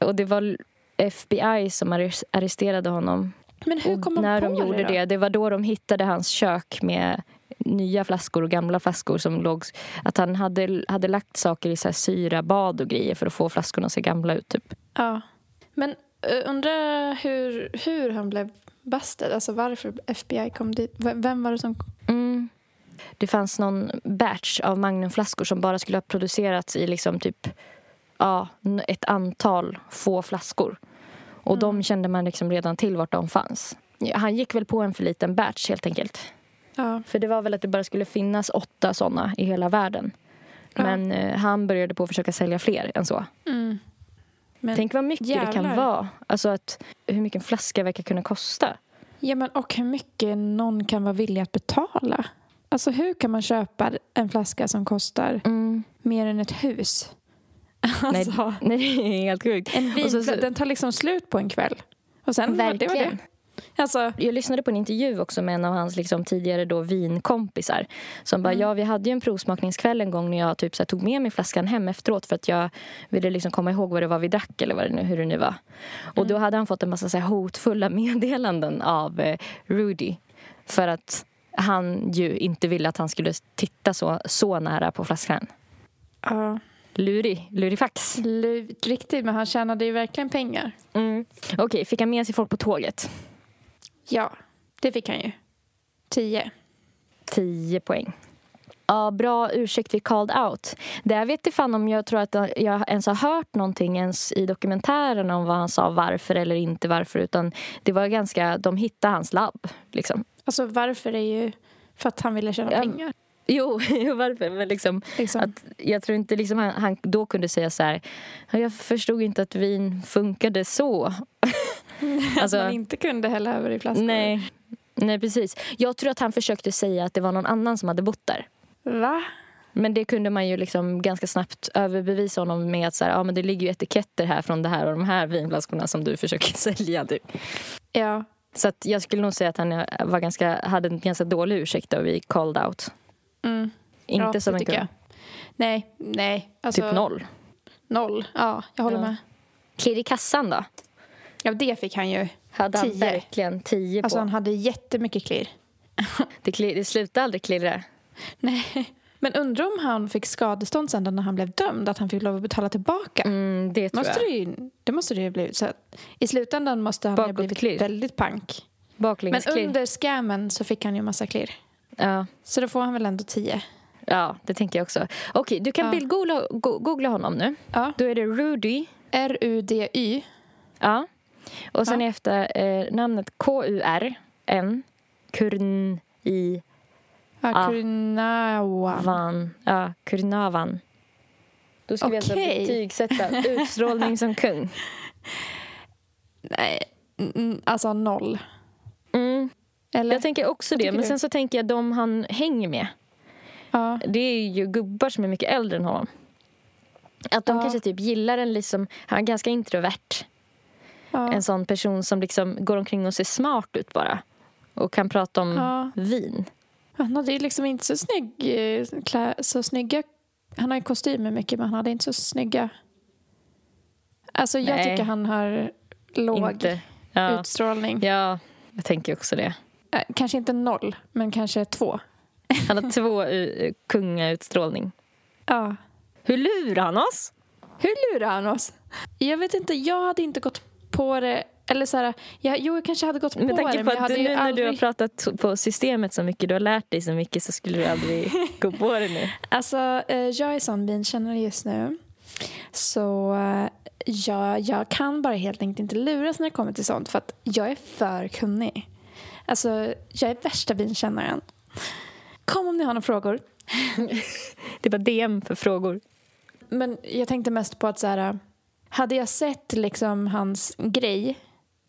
Speaker 3: Och det var FBI som arres- arresterade honom.
Speaker 2: Men hur
Speaker 3: Och
Speaker 2: kom han
Speaker 3: när
Speaker 2: på
Speaker 3: de gjorde
Speaker 2: det då?
Speaker 3: det, var då de hittade hans kök med nya flaskor och gamla flaskor som låg... Att han hade, hade lagt saker i så här syrabad och grejer för att få flaskorna att se gamla ut. Typ.
Speaker 2: Ja. Men uh, undrar hur, hur han blev busted? Alltså varför FBI kom dit? Vem var det som...
Speaker 3: Mm. Det fanns någon batch av Magnumflaskor som bara skulle ha producerats i liksom typ ja, ett antal få flaskor. Och de kände man liksom redan till vart de fanns. Ja, Han gick väl på en för liten batch helt enkelt.
Speaker 2: Ja.
Speaker 3: För det var väl att det bara skulle finnas åtta såna i hela världen.
Speaker 2: Ja.
Speaker 3: Men eh, han började på att försöka sälja fler än så.
Speaker 2: Mm. Men,
Speaker 3: Tänk vad mycket det kan
Speaker 2: jävlar.
Speaker 3: vara. Alltså att, hur mycket en flaska verkar kunna kosta.
Speaker 2: ja, men och hur mycket någon kan vara villig att betala. Alltså hur kan man köpa en flaska som kostar
Speaker 3: Mm.
Speaker 2: mer än ett hus?
Speaker 3: Nej,
Speaker 2: Alltså,
Speaker 3: nej, det är helt sjukt.
Speaker 2: en vin,
Speaker 3: Och så- så-
Speaker 2: den tar liksom slut på en kväll. Och sen var det var
Speaker 3: Verkligen.
Speaker 2: det. Alltså,
Speaker 3: Jag lyssnade på en intervju också med en av hans liksom, tidigare då vinkompisar. Som bara,
Speaker 2: Mm.
Speaker 3: ja vi hade ju en provsmakningskväll en gång när jag typ, så här, tog med mig flaskan hem efteråt för att jag ville liksom komma ihåg vad det var vi drack eller vad det nu, hur det nu var. Och
Speaker 2: Mm.
Speaker 3: då hade han fått en massa så här, hotfulla meddelanden av eh, Rudy. För att han ju inte ville att han skulle titta så, så nära på flaskan.
Speaker 2: ja.
Speaker 3: Lurig, lurifax.
Speaker 2: Lu- Riktigt, men han tjänade ju verkligen pengar.
Speaker 3: Mm. Okej, fick han med sig folk på tåget?
Speaker 2: Ja, det fick han ju. Tio.
Speaker 3: 10 poäng. Ja, bra ursäkt vi called out. Där vet jag fan om jag tror att jag ens har hört någonting ens i dokumentären om vad han sa varför eller inte varför. Utan det var ganska, de hittade hans labb liksom.
Speaker 2: Alltså varför är ju för att han ville tjäna
Speaker 3: Ja.
Speaker 2: pengar.
Speaker 3: Jo, varför? Men liksom,
Speaker 2: Liksom.
Speaker 3: att jag tror inte liksom han, han då kunde säga så här. "Ja, Jag förstod inte att vin funkade så. alltså,
Speaker 2: att man inte kunde hälla över i flaskor.
Speaker 3: nej, nej, precis. Jag tror att han försökte säga att det var någon annan som hade bott där.
Speaker 2: Va?
Speaker 3: Men det kunde man ju liksom ganska snabbt överbevisa honom med att så här, ja, men det ligger ju etiketter här från det här och de här vinflaskorna som du försöker sälja. Typ.
Speaker 2: Ja.
Speaker 3: Så att jag skulle nog säga att han var ganska, hade en ganska dålig ursäkt och vi called out.
Speaker 2: Mm.
Speaker 3: Inte
Speaker 2: ja,
Speaker 3: som en
Speaker 2: jag. Nej, nej. Alltså,
Speaker 3: Typ noll.
Speaker 2: Noll. Ja, jag håller
Speaker 3: Ja.
Speaker 2: med.
Speaker 3: Klirr i kassan då?
Speaker 2: Ja, det fick han ju.
Speaker 3: Hade han
Speaker 2: Tio.
Speaker 3: verkligen tio
Speaker 2: Alltså
Speaker 3: på?
Speaker 2: han hade jättemycket klirr.
Speaker 3: Det, klir, det slutade aldrig klirra.
Speaker 2: Nej. Men undrar om han fick skadestånd sen när han blev dömd, att han fick lov att betala tillbaka.
Speaker 3: Mm, det tror
Speaker 2: Måste
Speaker 3: jag.
Speaker 2: det, ju, det måste det ju ha blivit. Så I slutändan måste han ha
Speaker 3: Bakåt
Speaker 2: blivit
Speaker 3: klirr.
Speaker 2: väldigt pank. Men under scammen så fick han ju massa klirr.
Speaker 3: Ja.
Speaker 2: Så då får han väl ändå tio.
Speaker 3: ja, det tänker jag också. Okej, du kan
Speaker 2: Ja.
Speaker 3: bildgoogla go- googla honom nu.
Speaker 2: Ja.
Speaker 3: Då är det Rudy.
Speaker 2: R-U-D-Y.
Speaker 3: Ja. Och sen
Speaker 2: Ja.
Speaker 3: efter eh, namnet K-U-R-N. Kurn i
Speaker 2: Ja,
Speaker 3: Ah.
Speaker 2: Kurnawa.
Speaker 3: van. Ja, Kurnavan. Då ska vi alltså betygsätta utstrålning som kung.
Speaker 2: Nej, alltså noll.
Speaker 3: Mm.
Speaker 2: Eller?
Speaker 3: Jag tänker också det. Men
Speaker 2: du?
Speaker 3: sen så tänker jag de han hänger med.
Speaker 2: ja.
Speaker 3: Det är ju gubbar som är mycket äldre än honom. Att de
Speaker 2: Ja.
Speaker 3: kanske typ gillar en liksom, han är ganska introvert.
Speaker 2: Ja.
Speaker 3: En sån person som liksom går omkring och ser smart ut bara. Och kan prata om
Speaker 2: Ja.
Speaker 3: vin.
Speaker 2: Han hade ju liksom inte så snygg eh, klä, så snygga Han har ju kostymer mycket men han hade inte så snygga Alltså jag
Speaker 3: Nej.
Speaker 2: tycker han har låg.
Speaker 3: Ja.
Speaker 2: utstrålning.
Speaker 3: ja, jag tänker också det.
Speaker 2: Eh, Kanske inte noll, men kanske två.
Speaker 3: Han har två uh, kungautstrålning.
Speaker 2: Ja.
Speaker 3: Hur lurar han oss?
Speaker 2: Hur lurar han oss? Jag vet inte, jag hade inte gått på det. Eller så här, jag, jo, jag kanske hade gått
Speaker 3: Med
Speaker 2: på
Speaker 3: tanke
Speaker 2: det,
Speaker 3: på
Speaker 2: men jag
Speaker 3: att du, nu när du har
Speaker 2: aldrig...
Speaker 3: pratat på systemet så mycket, du har lärt dig så mycket så skulle du aldrig gå på det nu.
Speaker 2: Alltså, eh, jag är sån vinkännare just nu. Så eh, jag, jag kan bara helt enkelt inte luras när det kommer till sånt för att jag är för kunnig. Alltså, jag är värsta vinkännaren. kom om ni har några frågor.
Speaker 3: Det var DM för frågor.
Speaker 2: Men jag tänkte mest på att så här, hade jag sett liksom hans grej,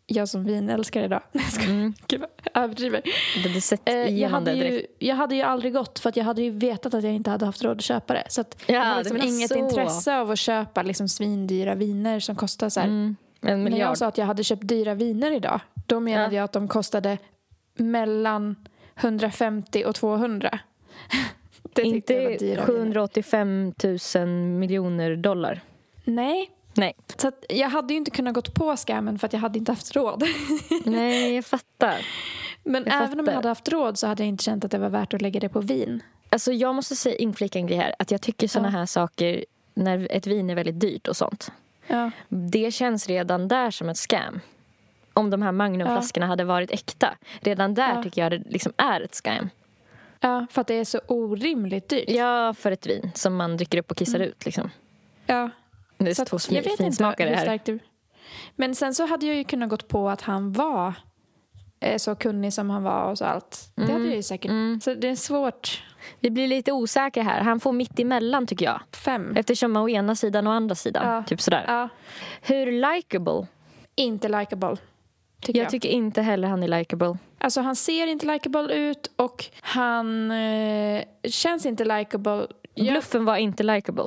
Speaker 2: jag som vinälskare idag.
Speaker 3: Mm.
Speaker 2: Gud jag överdriver.
Speaker 3: Du hade sett
Speaker 2: Eh, jag, hade ju, jag hade ju aldrig gått för att jag hade ju vetat att jag inte hade haft råd att köpa det. Så
Speaker 3: Ja,
Speaker 2: jag hade liksom inget
Speaker 3: så.
Speaker 2: intresse av att köpa liksom svindyra viner som kostar så här.
Speaker 3: Mm. En
Speaker 2: När
Speaker 3: miljard.
Speaker 2: jag sa att jag hade köpt dyra viner idag, då menade
Speaker 3: Ja.
Speaker 2: jag att de kostade mellan 150 och 200. Det tyckte jag var
Speaker 3: Inte
Speaker 2: dyra viner.
Speaker 3: 785 000 miljoner dollar.
Speaker 2: Nej.
Speaker 3: Nej.
Speaker 2: Så jag hade ju inte kunnat gått på scammen för att jag hade inte haft råd.
Speaker 3: Nej, jag fattar.
Speaker 2: Men
Speaker 3: Jag
Speaker 2: även om
Speaker 3: fattar.
Speaker 2: jag hade haft råd så hade jag inte känt att det var värt att lägga det på vin.
Speaker 3: Alltså jag måste säga, inflika en grej här. Att jag tycker såna
Speaker 2: Ja.
Speaker 3: här saker, när ett vin är väldigt dyrt och sånt.
Speaker 2: Ja.
Speaker 3: Det känns redan där som ett scam. Om de här Magnumflaskorna hade varit äkta. Redan där
Speaker 2: Ja.
Speaker 3: tycker jag det liksom är ett scam.
Speaker 2: ja, för att det är så orimligt dyrt.
Speaker 3: Ja, för ett vin som man dricker upp och kissar ut. Liksom.
Speaker 2: Ja.
Speaker 3: Det är
Speaker 2: Så
Speaker 3: två
Speaker 2: jag vet inte hur
Speaker 3: här.
Speaker 2: starkt det... Men sen så hade jag ju kunnat gått på att han var eh, så kunnig som han var och så allt. Det hade jag ju säkert.
Speaker 3: Mm.
Speaker 2: Så det är svårt.
Speaker 3: Vi blir lite osäkra här. Han får mitt emellan tycker jag.
Speaker 2: Fem.
Speaker 3: Eftersom å ena sidan och andra sidan.
Speaker 2: Ja.
Speaker 3: Typ sådär.
Speaker 2: Ja,
Speaker 3: Hur likable?
Speaker 2: inte likable. Tycker
Speaker 3: Jag
Speaker 2: jag.
Speaker 3: tycker inte heller han är likable.
Speaker 2: Alltså han ser inte likable ut och han eh, känns inte likable. Jag-
Speaker 3: Bluffen var inte likable.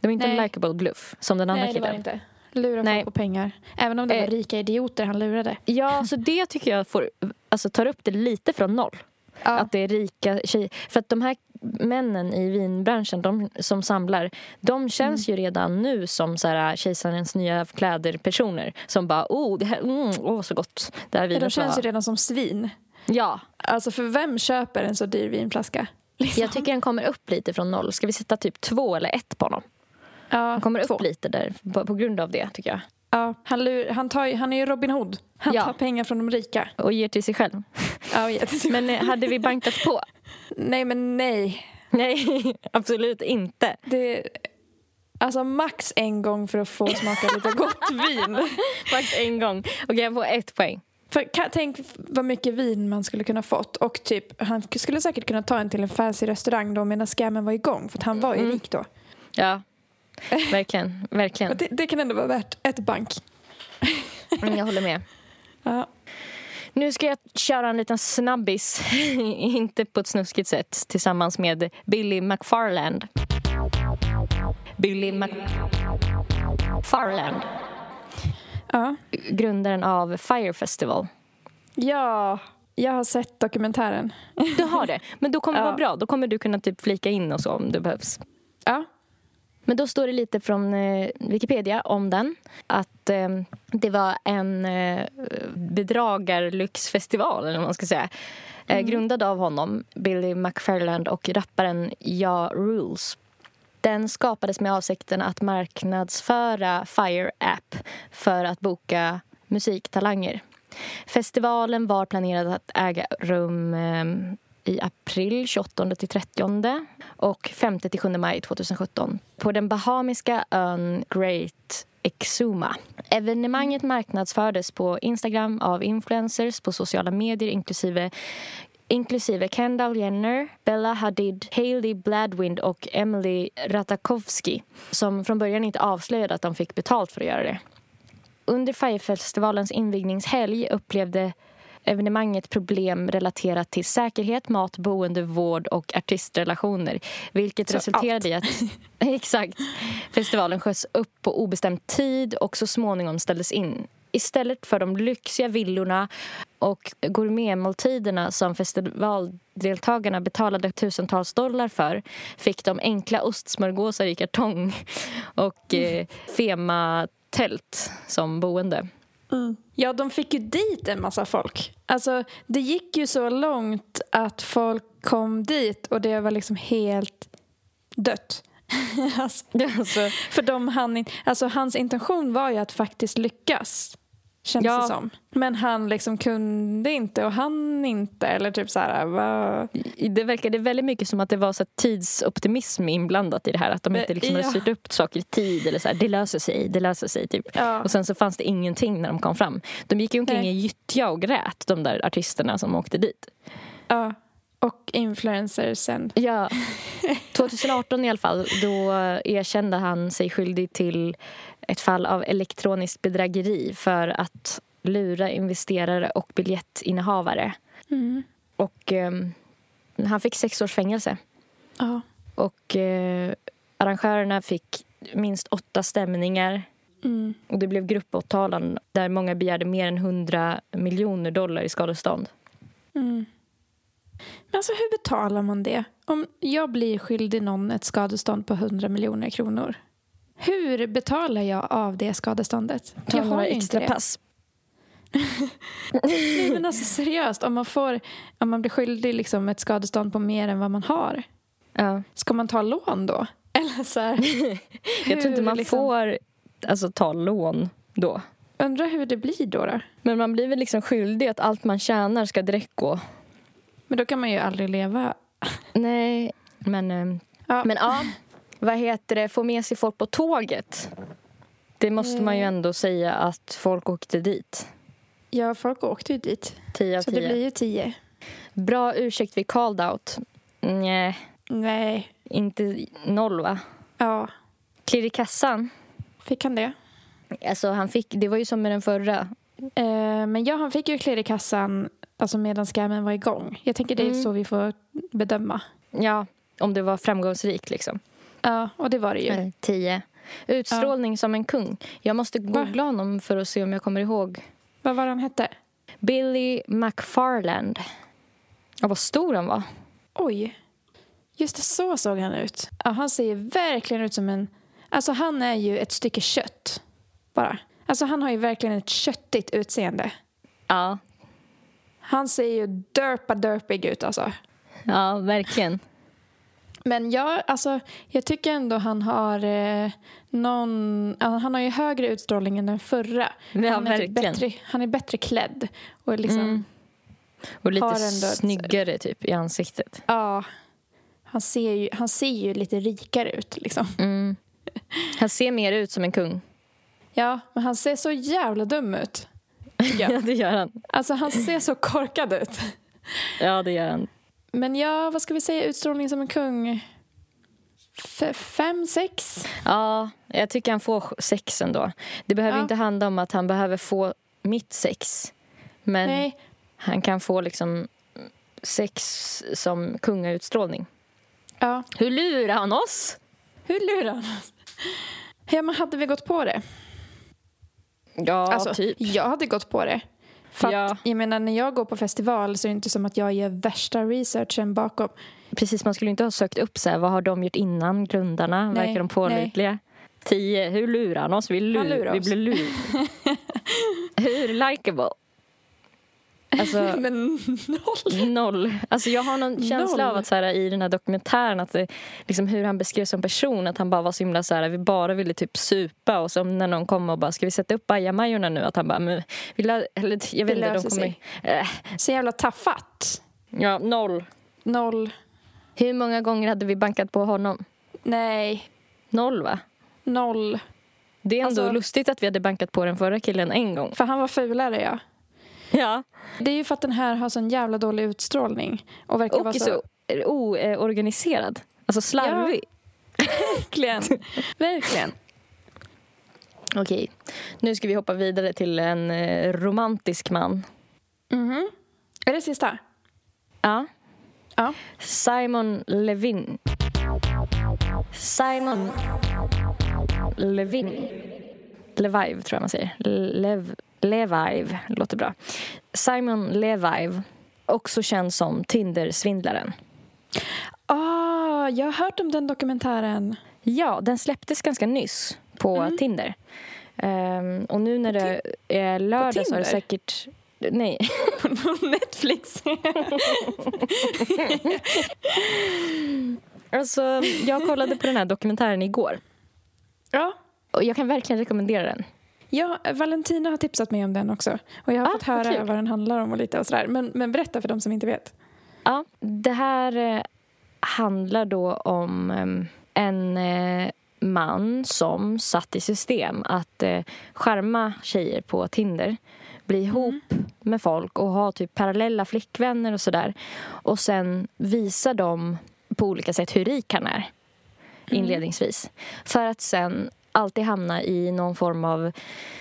Speaker 3: Det var inte en
Speaker 2: Nej.
Speaker 3: likable bluff som den andra
Speaker 2: Nej, det var det
Speaker 3: killen.
Speaker 2: inte. Lura
Speaker 3: Nej.
Speaker 2: folk på pengar. Även om det var
Speaker 3: Eh.
Speaker 2: rika idioter han lurade.
Speaker 3: Ja, så det tycker jag får, alltså, tar upp det lite från noll.
Speaker 2: Ja.
Speaker 3: Att det är rika tjejer. För att de här männen i vinbranschen de som samlar, de känns
Speaker 2: Mm.
Speaker 3: ju redan nu som så här, kejsarens nya kläder-personer. Som bara, oh, det här, mm, åh så gott. Det här
Speaker 2: Ja,
Speaker 3: vinet
Speaker 2: de känns
Speaker 3: var...
Speaker 2: ju redan som svin.
Speaker 3: Ja,
Speaker 2: Alltså för vem köper en så dyr vinflaska? Liksom.
Speaker 3: jag tycker den kommer upp lite från noll. Ska vi sätta typ två eller ett på honom? Han kommer
Speaker 2: två.
Speaker 3: upp lite där på, på grund av det tycker jag.
Speaker 2: Ja, han, lur, han, tar, han är ju Robin Hood. Han
Speaker 3: Ja.
Speaker 2: tar pengar från de rika.
Speaker 3: Och ger till sig själv.
Speaker 2: Ja, jätte-
Speaker 3: Men eh, hade vi bankat på?
Speaker 2: nej, men nej.
Speaker 3: Nej, absolut inte.
Speaker 2: Det, alltså max en gång för att få smaka lite gott vin.
Speaker 3: Max en gång. Okej, jag får ett poäng.
Speaker 2: För, kan, tänk vad mycket vin man skulle kunna fått. Och typ, han skulle säkert kunna ta en till en fancy restaurang då medan scammen var igång. För han var ju
Speaker 3: Mm.
Speaker 2: rik då.
Speaker 3: Ja, verkligen. verkligen.
Speaker 2: Det, det kan ändå vara värt ett bank.
Speaker 3: Mm, Jag håller med.
Speaker 2: Ja.
Speaker 3: Nu ska jag köra en liten snabbis, inte på ett snuskigt sätt, tillsammans med Billy McFarland. Billy McFarland,
Speaker 2: Ja.
Speaker 3: grundaren av Fire Festival.
Speaker 2: ja, jag har sett dokumentären.
Speaker 3: Du har det, men då kommer det
Speaker 2: Ja.
Speaker 3: vara bra. Då kommer du kunna typ flika in och så om det behövs.
Speaker 2: Ja.
Speaker 3: Men då står det lite från eh, Wikipedia om den. Att eh, det var en eh, bedragarlyxfestival, eller vad man ska säga. Eh, grundad av honom, Billy McFarland och rapparen Ja Rules. Den skapades med avsikten att marknadsföra Fire App för att boka musiktalanger. Festivalen var planerad att äga rum i april 28 till 30 och 5 till 7 maj 2017 på den bahamiska ön Great Exuma. Evenemanget marknadsfördes på Instagram av influencers på sociala medier inklusive inklusive Kendall Jenner, Bella Hadid, Hailey Bladwind och Emily Ratajkowski som från början inte avslöjade att de fick betalt för att göra det. Under Firefestivalens invigningshelg upplevde evenemanget problem relaterat till säkerhet, mat, boende, vård och artistrelationer. Vilket
Speaker 2: Så
Speaker 3: resulterade i att exakt, festivalen sköts upp på obestämd tid och så småningom ställdes in. Istället för de lyxiga villorna och gourmetmåltiderna som festivaldeltagarna betalade tusentals dollar för fick de enkla ostsmörgåsar i kartong och eh, Fema-tält som boende.
Speaker 2: Ja, de fick ju dit en massa folk. Alltså, det gick ju så långt att folk kom dit och det var liksom helt dött. alltså,
Speaker 3: Alltså,
Speaker 2: för de hann inte, alltså, hans intention var ju att faktiskt lyckas. Känns
Speaker 3: Ja.
Speaker 2: det som. Men han liksom kunde inte och han inte. Eller typ så här, vad...
Speaker 3: det verkade väldigt mycket som att det var så tidsoptimism inblandat i det här. Att de inte liksom hade
Speaker 2: Ja.
Speaker 3: styrt upp saker i tid. Eller så här, det löser sig, det löser sig. Typ.
Speaker 2: Ja.
Speaker 3: Och sen så fanns det ingenting när de kom fram. De gick ju omkring
Speaker 2: Nej.
Speaker 3: i gyttja och grät, de där artisterna som åkte dit.
Speaker 2: Ja. Och influencersen.
Speaker 3: Ja. 2018 i alla fall, då erkände han sig skyldig till ett fall av elektroniskt bedrägeri för att lura investerare och biljettinnehavare.
Speaker 2: Mm.
Speaker 3: Och eh, han fick sex års fängelse.
Speaker 2: Ja.
Speaker 3: Och eh, arrangörerna fick minst åtta stämningar.
Speaker 2: Mm.
Speaker 3: Och det blev gruppåtalan där många begärde mer än 100 miljoner dollar i skadestånd.
Speaker 2: Mm. Men alltså hur betalar man det? Om jag blir skyldig någon ett skadestånd på 100 miljoner kronor. Hur betalar jag av det skadeståndet?
Speaker 3: Ta
Speaker 2: jag har
Speaker 3: några extra
Speaker 2: det.
Speaker 3: pass.
Speaker 2: Nej, men alltså seriöst, om man, får, om man blir skyldig liksom ett skadestånd på mer än vad man har,
Speaker 3: Ja.
Speaker 2: ska man ta lån då? Eller så här,
Speaker 3: Jag tror inte
Speaker 2: hur
Speaker 3: man
Speaker 2: liksom-
Speaker 3: får alltså, ta lån då.
Speaker 2: Undrar hur det blir då, då?
Speaker 3: Men man blir väl liksom skyldig att allt man tjänar ska direkt gå.
Speaker 2: Men då kan man ju aldrig leva.
Speaker 3: Nej, men... eh,
Speaker 2: Ja.
Speaker 3: Men ja, vad heter det? Få med sig folk på tåget. Det måste man ju
Speaker 2: Eh.
Speaker 3: ändå säga att folk åkte dit.
Speaker 2: Ja, folk åkte ju dit.
Speaker 3: 10 av
Speaker 2: Så det
Speaker 3: 10.
Speaker 2: blir ju tio.
Speaker 3: Bra ursäkt vid called out. Nej,
Speaker 2: Nej.
Speaker 3: inte noll va?
Speaker 2: Ja,
Speaker 3: Klirr i kassan.
Speaker 2: fick han det?
Speaker 3: Alltså han fick, det var ju som med den förra.
Speaker 2: Eh, men ja, han fick ju klirr i kassan alltså medan scammen var igång. Jag tänker det är
Speaker 3: Mm.
Speaker 2: så vi får bedöma.
Speaker 3: Ja, om det var framgångsrikt liksom.
Speaker 2: Ja, och det var det ju.
Speaker 3: 10. Utstrålning som en kung. Jag måste googla honom för att se om jag kommer ihåg.
Speaker 2: Vad var han hette?
Speaker 3: Billy McFarland. Ja, vad stor han var.
Speaker 2: Oj. Just det, så såg han ut. Ja, han ser verkligen ut som en... Alltså han är ju ett stycke kött. Bara. Alltså han har ju verkligen ett köttigt utseende.
Speaker 3: Ja,
Speaker 2: Han ser ju derpa derpig ut alltså.
Speaker 3: ja verkligen.
Speaker 2: Men jag, alltså, jag tycker ändå han har eh, någon... Han har ju högre utstrålning än den förra.
Speaker 3: Ja,
Speaker 2: han, är bättre, han är bättre klädd. Och liksom,
Speaker 3: Mm. Och lite
Speaker 2: ändå ett-
Speaker 3: snyggare typ i ansiktet.
Speaker 2: ja, han, ser ju, han ser ju lite rikare ut. Liksom.
Speaker 3: Mm. Han ser mer ut som en kung.
Speaker 2: Ja, men han ser så jävla dum ut.
Speaker 3: Ja, det gör han.
Speaker 2: Alltså han ser så korkad ut.
Speaker 3: Ja, det gör han.
Speaker 2: Men ja, vad ska vi säga? Utstrålning som en kung? F- fem, sex?
Speaker 3: Ja, jag tycker han får sex ändå. Det behöver
Speaker 2: Ja.
Speaker 3: inte handla om att han behöver få mitt sex. Men
Speaker 2: Nej.
Speaker 3: han kan få liksom sex som kungautstrålning.
Speaker 2: Ja.
Speaker 3: Hur lurar han oss?
Speaker 2: Hur lurar han oss? Ja, men hade vi gått på det?
Speaker 3: Ja,
Speaker 2: alltså,
Speaker 3: typ.
Speaker 2: Jag hade gått på det. För
Speaker 3: Ja.
Speaker 2: att, jag menar, när jag går på festival så är det inte som att jag gör värsta researchen bakom.
Speaker 3: Precis, man skulle inte ha sökt upp så här, vad har de gjort innan, grundarna?
Speaker 2: Nej,
Speaker 3: Verkar de pålitliga? Tio, hur lurar han oss? Vi, lur,
Speaker 2: lurar
Speaker 3: vi
Speaker 2: oss.
Speaker 3: blir lur. hur likeable? Alltså,
Speaker 2: Men noll.
Speaker 3: noll. Alltså, jag har någon känsla
Speaker 2: Noll.
Speaker 3: av att så här, i den här dokumentären att det, liksom, hur han beskrevs som person, att han bara var så himla så här, vi bara ville typ supa och så när någon kom och bara, ska vi sätta upp bajamajorna nu? Att han bara, men, vi lö- eller, jag vet inte, de kommer... Äh,
Speaker 2: Så jävla taffat.
Speaker 3: ja, noll.
Speaker 2: Noll.
Speaker 3: Hur många gånger hade vi bankat på honom?
Speaker 2: Nej.
Speaker 3: Noll, va?
Speaker 2: Noll.
Speaker 3: Det är ändå
Speaker 2: Alltså-
Speaker 3: lustigt att vi hade bankat på den förra killen en gång.
Speaker 2: För han var fulare, ja.
Speaker 3: Ja.
Speaker 2: Det är ju för att den här har sån jävla dålig utstrålning. Och verkar
Speaker 3: Och
Speaker 2: vara så...
Speaker 3: oorganiserad. Alltså slarvig.
Speaker 2: Verkligen. Verkligen.
Speaker 3: Okej, nu ska vi hoppa vidare till en eh, romantisk man.
Speaker 2: Mhm. Är det sista?
Speaker 3: Ja.
Speaker 2: Ja.
Speaker 3: Simon Levin. Simon Levin. Levive, tror jag man säger. Lev, Levive, låter bra. Simon Levive, också känd som Tinder-svindlaren.
Speaker 2: Ah, jag har hört om den dokumentären.
Speaker 3: Ja, den släpptes ganga nyss på
Speaker 2: Mm.
Speaker 3: Tinder. Ehm, och nu när det är lördag så har det säkert... Nej.
Speaker 2: På Netflix.
Speaker 3: Alltså, jag kollade på den här dokumentären igår.
Speaker 2: ja.
Speaker 3: Och jag kan verkligen rekommendera den.
Speaker 2: Ja, Valentina har tipsat mig om den också. Och jag har
Speaker 3: Ah,
Speaker 2: fått höra
Speaker 3: kul.
Speaker 2: vad den handlar om och lite och sådär. Men, men berätta för de som inte vet.
Speaker 3: Ja, det här eh, handlar då om em, en eh, man som satt i system att eh, skärma tjejer på Tinder bli ihop med folk och ha typ parallella flickvänner och sådär. Och sen visa dem på olika sätt hur rik han är inledningsvis. För att sen alltid hamna i någon form av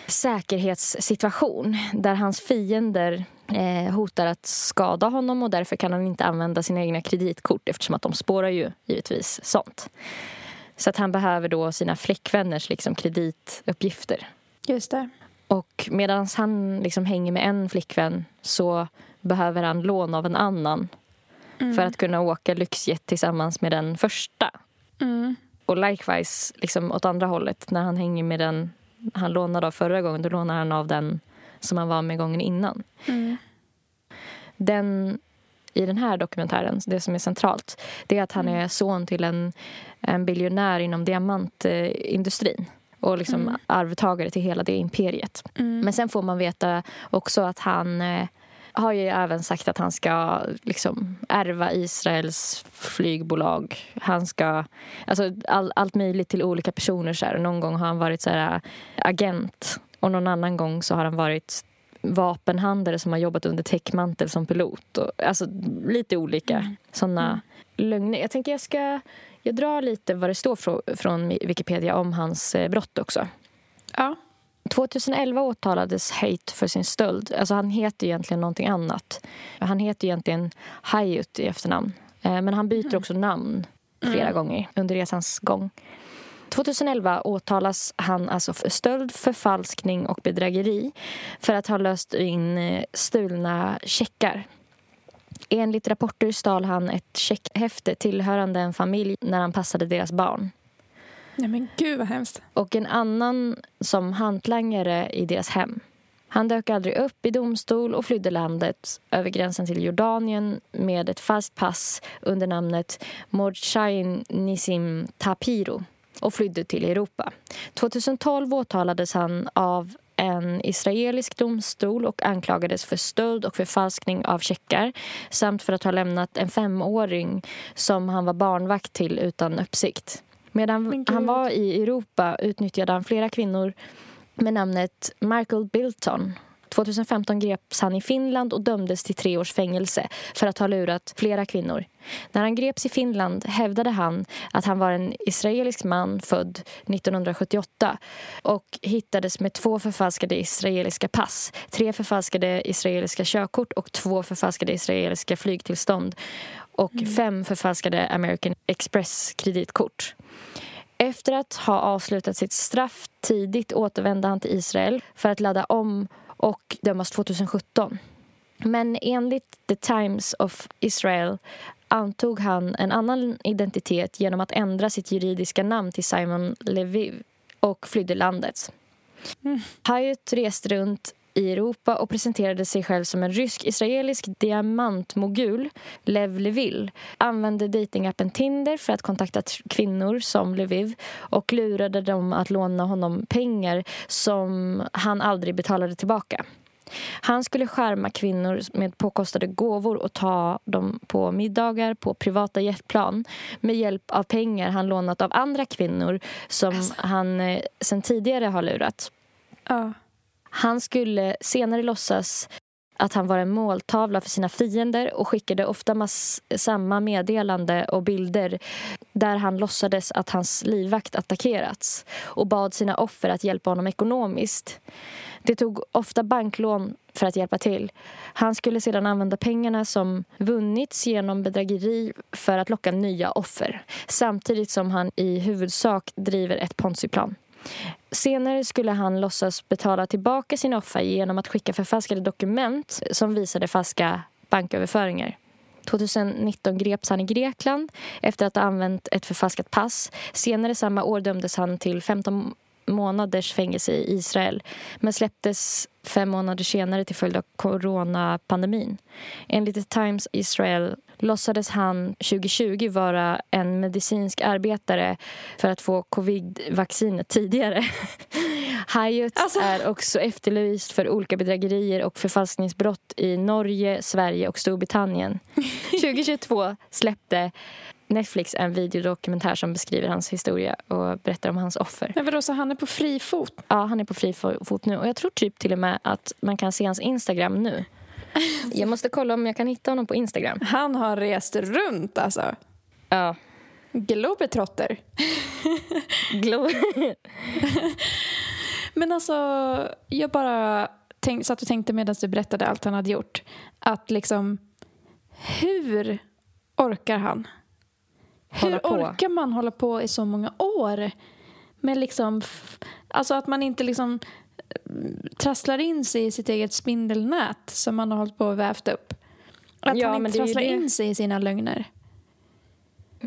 Speaker 3: säkerhetssituation där hans fiender eh, hotar att skada honom och därför kan han inte använda sina egna kreditkort eftersom att de spårar ju givetvis sånt. Så att han behöver då sina flickvänners liksom, kredituppgifter.
Speaker 2: Just det.
Speaker 3: Och medan han liksom hänger med en flickvän så behöver han lån av en annan för att kunna åka lyxjet tillsammans med den första.
Speaker 2: Mm.
Speaker 3: Och likewise, liksom åt andra hållet, när han hänger med den han lånade av förra gången, då lånar han av den som han var med gången innan.
Speaker 2: Mm.
Speaker 3: Den, I den här dokumentären, det som är centralt, det är att han är son till en, en biljonär inom diamantindustrin och liksom arvtagare till hela det imperiet. Men sen får man veta också att han eh, har ju även sagt att han ska liksom ärva Israels flygbolag. Han ska... Alltså all, allt möjligt till olika personer. Så här. Någon gång har han varit så här, agent och någon annan gång så har han varit vapenhandlare som har jobbat under täckmantel som pilot. Och, alltså lite olika såna lögner. Jag tänker jag ska... Jag drar lite vad det står från, från Wikipedia om hans eh, brott också.
Speaker 2: Ja.
Speaker 3: 2011 åtalades Haidt för sin stöld. Alltså han heter egentligen någonting annat. Han heter egentligen Hayut i efternamn. Eh, Men han byter också namn flera gånger under resans gång. 2011 åtalas han alltså för stöld, förfalskning och bedrägeri för att ha löst in eh, stulna checkar. Enligt rapporter stal han ett checkhäfte tillhörande en familj när han passade deras barn.
Speaker 2: Nej men gud vad hemskt.
Speaker 3: och en annan som hantlangare i deras hem. Han dök aldrig upp i domstol och flydde landet över gränsen till Jordanien med ett falskt pass under namnet Mordechai Nisim Tapiro och flydde till Europa. 2012 åtalades han av en israelisk domstol och anklagades för stöld och förfalskning av checkar samt för att ha lämnat en femåring som han var barnvakt till utan uppsikt. Medan han var i Europa utnyttjade han flera kvinnor med namnet Michael Bilton. 2015 greps han i Finland och dömdes till tre års fängelse för att ha lurat flera kvinnor. När han greps i Finland hävdade han att han var en israelisk man född 1978 och hittades med två förfalskade israeliska pass, tre förfalskade israeliska körkort och två förfalskade israeliska flygtillstånd och fem förfalskade American Express-kreditkort. Efter att ha avslutat sitt straff tidigt återvände han till Israel för att ladda om och dömas 2017. Men enligt The Times of Israel antog han en annan identitet genom att ändra sitt juridiska namn till Simon Leviv och flydde landet. Hyatt reste runt i Europa och presenterade sig själv som en rysk-israelisk diamantmogul, Lev Levil. Använde datingappen Tinder för att kontakta kvinnor som Leviv och lurade dem att låna honom pengar som han aldrig betalade tillbaka. Han skulle skärma kvinnor med påkostade gåvor och ta dem på middagar på privata jetplan med hjälp av pengar han lånat av andra kvinnor som han eh, sen tidigare har lurat.
Speaker 2: Ja.
Speaker 3: Han skulle senare låtsas att han var en måltavla för sina fiender och skickade ofta samma meddelande och bilder där han låtsades att hans livvakt attackerats och bad sina offer att hjälpa honom ekonomiskt. Det tog ofta banklån för att hjälpa till. Han skulle sedan använda pengarna som vunnits genom bedrägeri för att locka nya offer samtidigt som han i huvudsak driver ett ponzi-plan. Senare skulle han låtsas betala tillbaka sina offer genom att skicka förfalskade dokument som visade falska banköverföringar. 2019 greps han i Grekland efter att ha använt ett förfalskat pass. Senare samma år dömdes han till 15 månaders fängelse i Israel men släpptes fem månader senare till följd av coronapandemin. Enligt The Times Israel låtsades han 2020 vara en medicinsk arbetare för att få covid-vaccinet tidigare. Hayut
Speaker 2: Alltså-
Speaker 3: är också efterlyst för olika bedrägerier och förfalskningsbrott i Norge, Sverige och Storbritannien. 2022 släppte Netflix en videodokumentär som beskriver hans historia och berättar om hans offer.
Speaker 2: Men vadå, så han är på fri fot?
Speaker 3: Ja, han är på fri fot nu. Och jag tror typ till och med att man kan se hans Instagram nu. Jag måste kolla om jag kan hitta honom på Instagram.
Speaker 2: Han har rest runt alltså.
Speaker 3: Ja.
Speaker 2: Globetrotter.
Speaker 3: Glo
Speaker 2: Men alltså, jag bara tänk, satt och tänkte medan du berättade allt han hade gjort. Att liksom, hur orkar han? Hur orkar man hålla på i så många år? Men liksom, alltså att man inte liksom trasslar in sig i sitt eget spindelnät som man har hållit på och vävt upp. Att
Speaker 3: Ja,
Speaker 2: han inte trasslar
Speaker 3: det.
Speaker 2: in sig i sina lögner.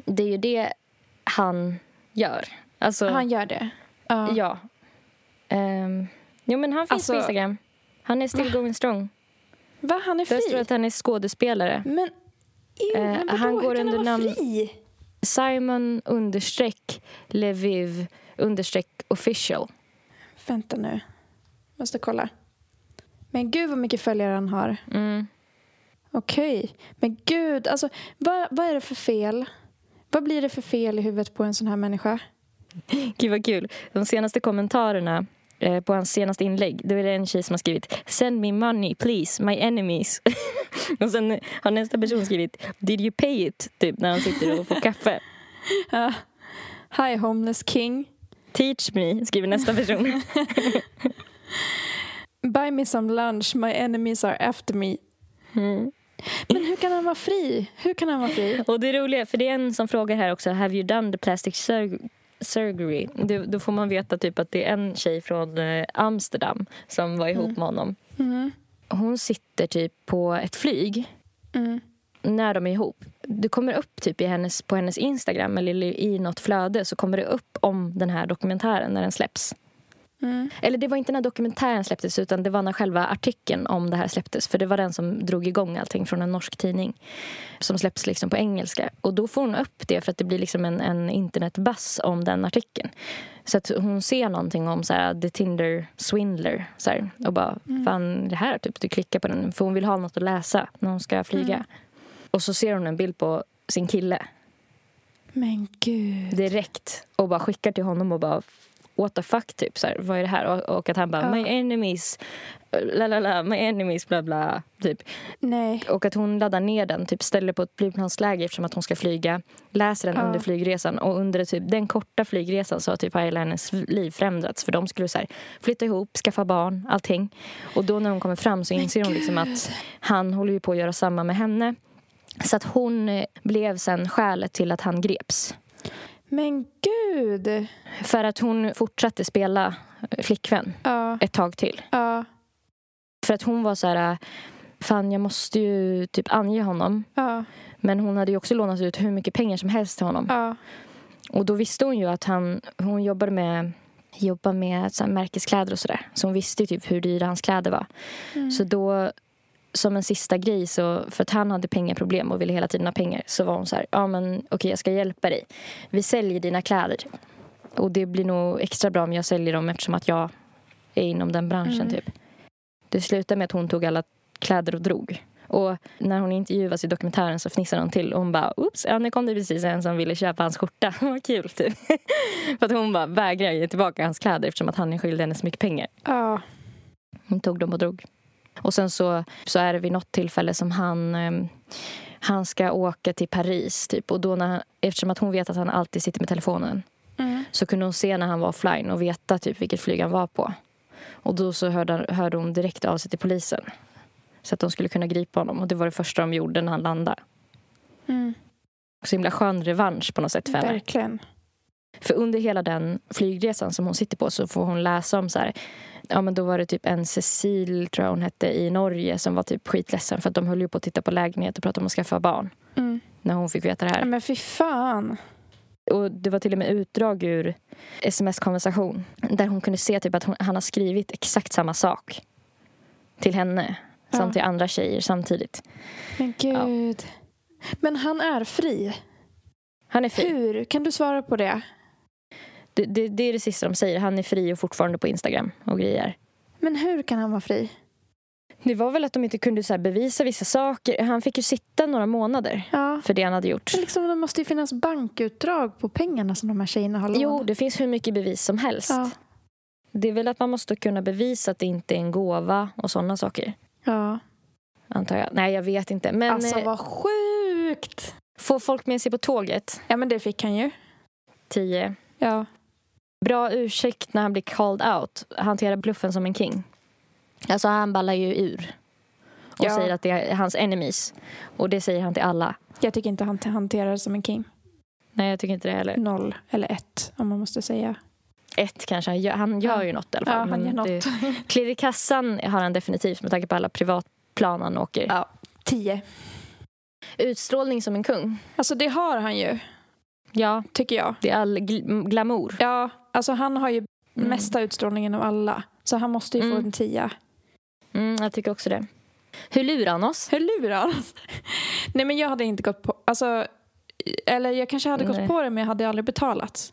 Speaker 3: Det är ju det han gör. Alltså,
Speaker 2: Han gör det. Ja.
Speaker 3: Ja. Um, jo, men han finns
Speaker 2: Alltså-
Speaker 3: på Instagram. Han är still going strong.
Speaker 2: Va, han är
Speaker 3: Där står
Speaker 2: fri?
Speaker 3: att han är skådespelare.
Speaker 2: Men, ew, men vadå,
Speaker 3: han går under
Speaker 2: han
Speaker 3: namn-
Speaker 2: fri?
Speaker 3: Simon understreck Leviv understreck official.
Speaker 2: Vänta nu. Måste kolla. Men gud vad mycket följare han har.
Speaker 3: Mm.
Speaker 2: Okej. Men gud, alltså vad, vad är det för fel? Vad blir det för fel i huvudet på en sån här människa?
Speaker 3: Gud vad kul. De senaste kommentarerna eh, på hans senaste inlägg, då är det en tjej som har skrivit Send me money please, my enemies. och sen har nästa person skrivit Did you pay it? Typ när han sitter och får kaffe.
Speaker 2: Ja. Hi homeless king.
Speaker 3: Teach me, skriver nästa person.
Speaker 2: Buy me some lunch, my enemies are after me.
Speaker 3: Mm.
Speaker 2: Men hur kan han vara fri? Hur kan han vara fri?
Speaker 3: Och det är roliga, för det är en som frågar här också, have you done the plastic sur- surgery? Det, då får man veta typ att det är en tjej från eh, Amsterdam som var ihop med honom.
Speaker 2: Mm.
Speaker 3: Hon sitter typ på ett flyg
Speaker 2: Mm.
Speaker 3: när de är ihop. Det kommer upp typ i hennes, på hennes Instagram eller i något flöde så kommer det upp om den här dokumentären när den släpps.
Speaker 2: Mm.
Speaker 3: Eller det var inte när dokumentären släpptes utan det var när själva artikeln om det här släpptes. För det var den som drog igång allting från en norsk tidning. Som släpps liksom på engelska. Och då får hon upp det för att det blir liksom en, en internetbass om den artikeln. Så att hon ser någonting om så här, the Tinder swindler. Så här, och bara, fan det här typ. Du klickar på den. För hon vill ha något att läsa när hon ska flyga. Och så ser hon en bild på sin kille
Speaker 2: Men gud.
Speaker 3: direkt och bara skickar till honom och bara what the fuck typ så här, vad är det här och, och att han bara
Speaker 2: Ja.
Speaker 3: my enemies la la la my enemies bla bla typ
Speaker 2: Nej.
Speaker 3: och att hon laddar ner den typ ställer på ett flygplansläge eftersom att hon ska flyga läser den
Speaker 2: Ja.
Speaker 3: under flygresan och under typ den korta flygresan så har typ hela hennes liv förändrats för de skulle så här, flytta ihop, skaffa barn, allting och då när hon kommer fram så inser hon liksom att han håller ju på att göra samma med henne så att hon blev sen skälet till att han greps
Speaker 2: Men gud.
Speaker 3: för att hon fortsatte spela eh, flickvän
Speaker 2: Ja.
Speaker 3: ett tag till.
Speaker 2: Ja.
Speaker 3: För att hon var så här, fan jag måste ju typ ange honom.
Speaker 2: Ja.
Speaker 3: Men hon hade ju också lånat ut hur mycket pengar som helst till honom. Och då visste hon ju att han, hon jobbade med, jobbar med så märkeskläder och sådär. Så hon visste ju typ hur dyra hans kläder var.
Speaker 2: Mm.
Speaker 3: Så då, som en sista grej, så, för att han hade pengaproblem och ville hela tiden ha pengar, så var hon så här, ja men okej jag ska hjälpa dig. Vi säljer dina kläder. Och det blir nog extra bra om jag säljer dem eftersom att jag är inom den branschen
Speaker 2: Mm.
Speaker 3: typ. Det slutade med att hon tog alla kläder och drog. Och när hon intervjuas i dokumentären så fnissar hon till och hon bara oops, ja nu kom det precis en som ville köpa hans skjorta. Vad kul typ. För att hon bara vägrar ge tillbaka hans kläder eftersom att han är skyldig henne så mycket pengar.
Speaker 2: Ja.
Speaker 3: Hon tog dem och drog. Och sen så, så är det vid något tillfälle som han, ehm, han ska åka till Paris. Typ. Och då när, eftersom att hon vet att han alltid sitter med telefonen
Speaker 2: Mm.
Speaker 3: så kunde hon se när han var offline och veta typ vilket flyg han var på. Och då så hörde, hörde hon direkt av sig till polisen. Så att de skulle kunna gripa honom. Och det var det första de gjorde när han landade.
Speaker 2: Mm.
Speaker 3: Så himla skön revansch på något sätt för henne.
Speaker 2: Verkligen.
Speaker 3: För under hela den flygresan som hon sitter på så får hon läsa om så här, ja men då var det typ en Cecil tror jag hon hette i Norge som var typ skitledsen för att de höll ju på att titta på lägenhet och prata om att skaffa barn
Speaker 2: Mm.
Speaker 3: när hon fick veta det
Speaker 2: Ja,
Speaker 3: här.
Speaker 2: Men fy fan.
Speaker 3: Och det var till och med utdrag ur sms-konversation där hon kunde se typ att hon, han har skrivit exakt samma sak till henne
Speaker 2: Ja.
Speaker 3: som till andra tjejer samtidigt.
Speaker 2: Men gud. Men han är fri.
Speaker 3: Han är fri.
Speaker 2: Hur? Kan du svara på det?
Speaker 3: Det, det, det är det sista de säger. Han är fri och fortfarande på Instagram och grejer.
Speaker 2: Men hur kan han vara fri?
Speaker 3: Det var väl att de inte kunde så bevisa vissa saker. Han fick ju sitta några månader
Speaker 2: Ja.
Speaker 3: för det han hade gjort.
Speaker 2: Men liksom, det måste ju finnas bankutdrag på pengarna som de här tjejerna har lånat.
Speaker 3: Jo, det finns hur mycket bevis som helst.
Speaker 2: Ja.
Speaker 3: Det är väl att man måste kunna bevisa att det inte är en gåva och sådana saker.
Speaker 2: ja.
Speaker 3: Antar jag. Nej, jag vet inte. Men
Speaker 2: Alltså
Speaker 3: eh,
Speaker 2: vad sjukt!
Speaker 3: får folk med sig på tåget?
Speaker 2: Ja men det fick han ju.
Speaker 3: 10.
Speaker 2: Ja.
Speaker 3: Bra ursäkt när han blir called out. Hantera bluffen som en king. Alltså han ballar ju ur. Och
Speaker 2: Ja.
Speaker 3: säger att det är hans enemies. Och det säger han till alla.
Speaker 2: Jag tycker inte han hanterar det som en king.
Speaker 3: Nej, jag tycker inte det heller.
Speaker 2: Noll eller ett om man måste säga.
Speaker 3: Ett kanske. Han gör, han gör
Speaker 2: Ja.
Speaker 3: ju något i alla fall.
Speaker 2: Ja, han gör något.
Speaker 3: Klirr i kassan har han definitivt med tanke på alla privatplan han åker.
Speaker 2: Ja. Tio.
Speaker 3: Utstrålning som en kung.
Speaker 2: Alltså det har han ju,
Speaker 3: Ja,
Speaker 2: tycker jag.
Speaker 3: det är all gl- glamour.
Speaker 2: Ja, alltså han har ju
Speaker 3: Mm.
Speaker 2: mesta utstrålningen av alla. Så han måste ju få
Speaker 3: Mm.
Speaker 2: en tia.
Speaker 3: Mm, jag tycker också det. Hur lurar han oss?
Speaker 2: Hur lurar han oss? Nej men jag hade inte gått på, alltså, eller jag kanske hade
Speaker 3: Nej.
Speaker 2: gått på det men jag hade aldrig betalat.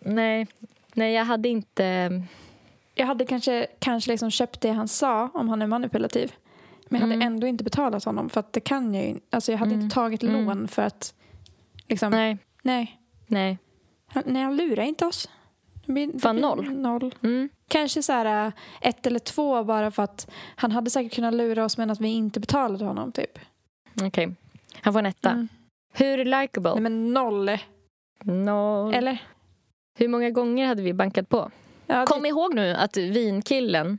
Speaker 3: Nej, nej jag hade inte...
Speaker 2: Jag hade kanske, kanske liksom köpt det han sa om han är manipulativ. Men jag hade
Speaker 3: Mm.
Speaker 2: ändå inte betalat honom för att det kan jag ju inte. Alltså jag hade
Speaker 3: Mm.
Speaker 2: inte tagit
Speaker 3: Mm.
Speaker 2: lån för att liksom, nej.
Speaker 3: Nej,
Speaker 2: nej.
Speaker 3: nej.
Speaker 2: Han, nej, han lurar inte oss. Det det
Speaker 3: Fan, noll.
Speaker 2: noll.
Speaker 3: Mm.
Speaker 2: Kanske så här äh, ett eller två bara för att han hade säkert kunnat lura oss men att vi inte betalade honom typ.
Speaker 3: Okej. Han får en etta.
Speaker 2: Mm.
Speaker 3: Hur likable?
Speaker 2: Nej men noll.
Speaker 3: Noll.
Speaker 2: Eller?
Speaker 3: Hur många gånger hade vi bankat på?
Speaker 2: Ja,
Speaker 3: Kom ihåg nu att vinkillen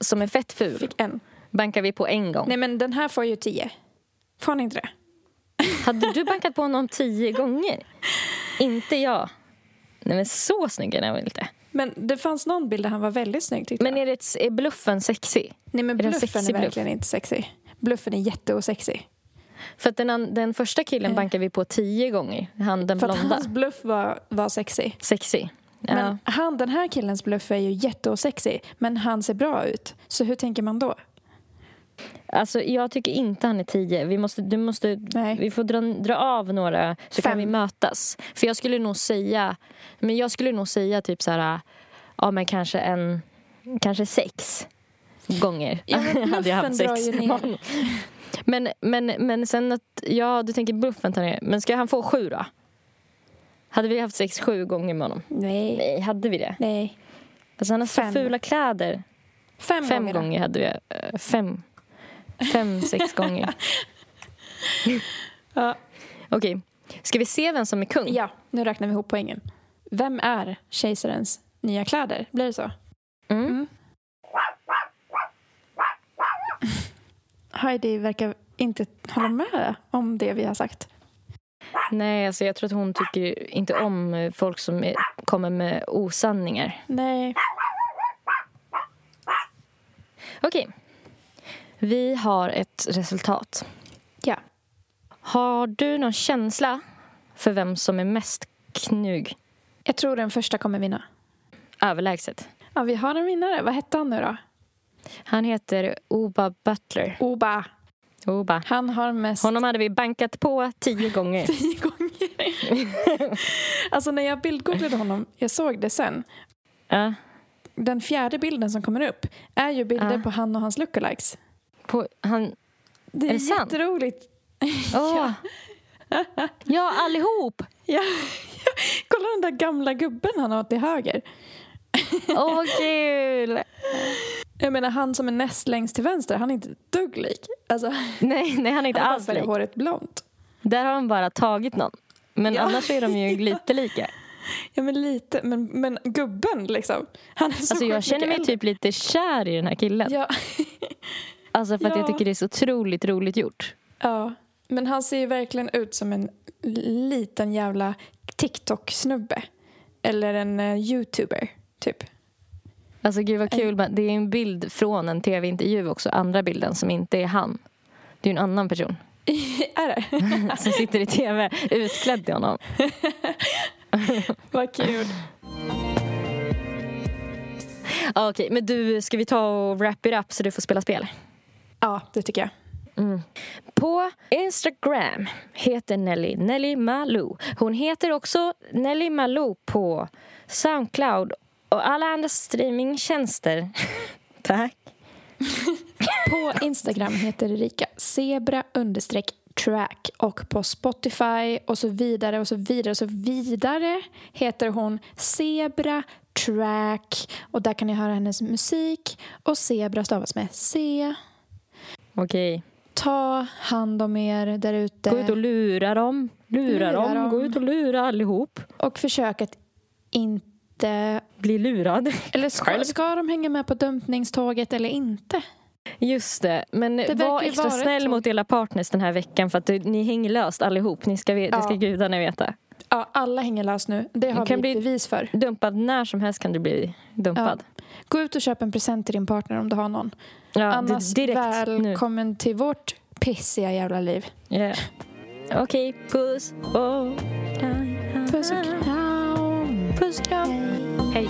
Speaker 3: som är fett ful
Speaker 2: fick en.
Speaker 3: bankar vi på en gång.
Speaker 2: Nej men den här får ju tio. Får han inte det?
Speaker 3: Hade du bankat på honom tio gånger? Inte jag. Nej men så snygg är han väl inte?
Speaker 2: Men det fanns någon bild där han var väldigt snygg tyckte
Speaker 3: Men
Speaker 2: jag.
Speaker 3: är, det, är bluffen sexig?
Speaker 2: Nej men
Speaker 3: är det en
Speaker 2: bluffen
Speaker 3: sexig
Speaker 2: är
Speaker 3: bluff?
Speaker 2: verkligen inte sexig. Bluffen är jätteosexig.
Speaker 3: För att den, an- den första killen
Speaker 2: Eh.
Speaker 3: bankar vi på tio gånger. Han den
Speaker 2: För att
Speaker 3: blonda.
Speaker 2: hans bluff var, var sexig.
Speaker 3: Sexig. Ja.
Speaker 2: Men han, den här killens bluff är ju jätteosexig. Men han ser bra ut. Så hur tänker man då?
Speaker 3: Alltså, jag tycker inte han är tio. Vi, måste, du måste,
Speaker 2: Nej.
Speaker 3: vi får dra, dra av några så
Speaker 2: Fem.
Speaker 3: kan vi mötas. För jag skulle nog säga, men jag skulle nog säga typ så här, ja men kanske en, kanske sex gånger.
Speaker 2: Ja,
Speaker 3: hade jag haft sex. Men, men, men sen att, ja du tänker bluffen tar ner. Men ska han få sju då? Hade vi haft sex sju gånger med honom?
Speaker 2: Nej.
Speaker 3: Nej, hade vi det?
Speaker 2: Nej.
Speaker 3: Alltså han har så fula kläder.
Speaker 2: Fem,
Speaker 3: Fem
Speaker 2: gånger.
Speaker 3: gånger hade vi. eh, Fem. Fem, sex gånger.
Speaker 2: Ja.
Speaker 3: Okej. Ska vi se vem som är kung?
Speaker 2: ja, nu räknar vi ihop poängen. Vem är kejsarens nya kläder? Blir det så?
Speaker 3: Mm.
Speaker 2: Mm. Heidi verkar inte hålla med om det vi har sagt.
Speaker 3: Nej, alltså jag tror att hon tycker inte om folk som är, kommer med osanningar.
Speaker 2: Nej.
Speaker 3: Okej. Vi har ett resultat.
Speaker 2: Ja.
Speaker 3: Har du någon känsla för vem som är mest knug?
Speaker 2: Jag tror den första kommer vinna.
Speaker 3: Överlägset.
Speaker 2: Ja, vi har en vinnare. Vad hette han nu då?
Speaker 3: Han heter Oba Butler.
Speaker 2: Oba.
Speaker 3: Oba.
Speaker 2: Han har mest...
Speaker 3: Honom hade vi bankat på tio gånger.
Speaker 2: tio gånger. alltså när jag bildgooglade honom, jag såg det sen.
Speaker 3: Ja.
Speaker 2: Den fjärde bilden som kommer upp är ju bilder
Speaker 3: Ja.
Speaker 2: på han och hans lookalikes.
Speaker 3: På, han,
Speaker 2: Det är,
Speaker 3: Är det
Speaker 2: jätteroligt.
Speaker 3: Åh. ja, allihop!
Speaker 2: Ja. Kolla den där gamla gubben han har till höger.
Speaker 3: Åh, kul!
Speaker 2: Jag menar han som är näst längst till vänster, han är inte ett dugg lik. Alltså,
Speaker 3: Nej, nej, han är inte
Speaker 2: han
Speaker 3: alls lik.
Speaker 2: håret blont.
Speaker 3: Där har han bara tagit någon. Men
Speaker 2: Ja.
Speaker 3: annars är de ju lite lika.
Speaker 2: Ja men lite, men, men gubben liksom. Han är så
Speaker 3: Alltså jag känner mig
Speaker 2: mycket
Speaker 3: typ lite kär i den här killen.
Speaker 2: äldre. Ja.
Speaker 3: Alltså för att jag
Speaker 2: Ja.
Speaker 3: tycker det är så otroligt roligt gjort.
Speaker 2: ja, men han ser ju verkligen ut som en liten jävla TikTok-snubbe. Eller en eh, YouTuber, typ.
Speaker 3: Alltså gud vad kul. men Det är en bild från en tv-intervju också. Andra bilden som inte är han. Det är ju en annan person
Speaker 2: är det?
Speaker 3: som sitter i tv utklädd till honom.
Speaker 2: Vad kul.
Speaker 3: Okej, men du, ska vi ta och wrap it up så du får spela spel?
Speaker 2: Ja, det tycker jag.
Speaker 3: På Instagram heter Nelly Nelly Malou. Hon heter också Nelly Malou på Soundcloud och alla andra streamingtjänster. Tack.
Speaker 2: På Instagram heter Erika zebra understreck track och på Spotify och så vidare och så vidare och så vidare heter hon Zebra track och där kan ni höra hennes musik och zebra stavas med C.
Speaker 3: Okej.
Speaker 2: Ta hand om er där ute
Speaker 3: Gå ut och lura dem. Lura,
Speaker 2: Lura
Speaker 3: dem.
Speaker 2: dem.
Speaker 3: Gå ut och lura allihop.
Speaker 2: och försök att inte...
Speaker 3: Bli lurad.
Speaker 2: Eller ska, ska de hänga med på dumpningståget eller inte?
Speaker 3: Just det. Men
Speaker 2: verkar
Speaker 3: var extra snäll mot era partners den här veckan för att det- ni hänger löst allihop. Ni ska, ve- Det ska
Speaker 2: Ja.
Speaker 3: gudarna veta.
Speaker 2: Ja, alla hänger lös nu. Det har
Speaker 3: kan
Speaker 2: vi
Speaker 3: bli-
Speaker 2: bevis för.
Speaker 3: Dumpad när som helst kan du bli dumpad.
Speaker 2: Gå ut och köp en present till din partner om du har någon.
Speaker 3: Ja,
Speaker 2: Annars
Speaker 3: di- direkt nu.
Speaker 2: välkommen till vårt pissiga jävla liv.
Speaker 3: Yeah. Okej, puss och
Speaker 2: Puss och kram.
Speaker 3: Puss och kram. Hej.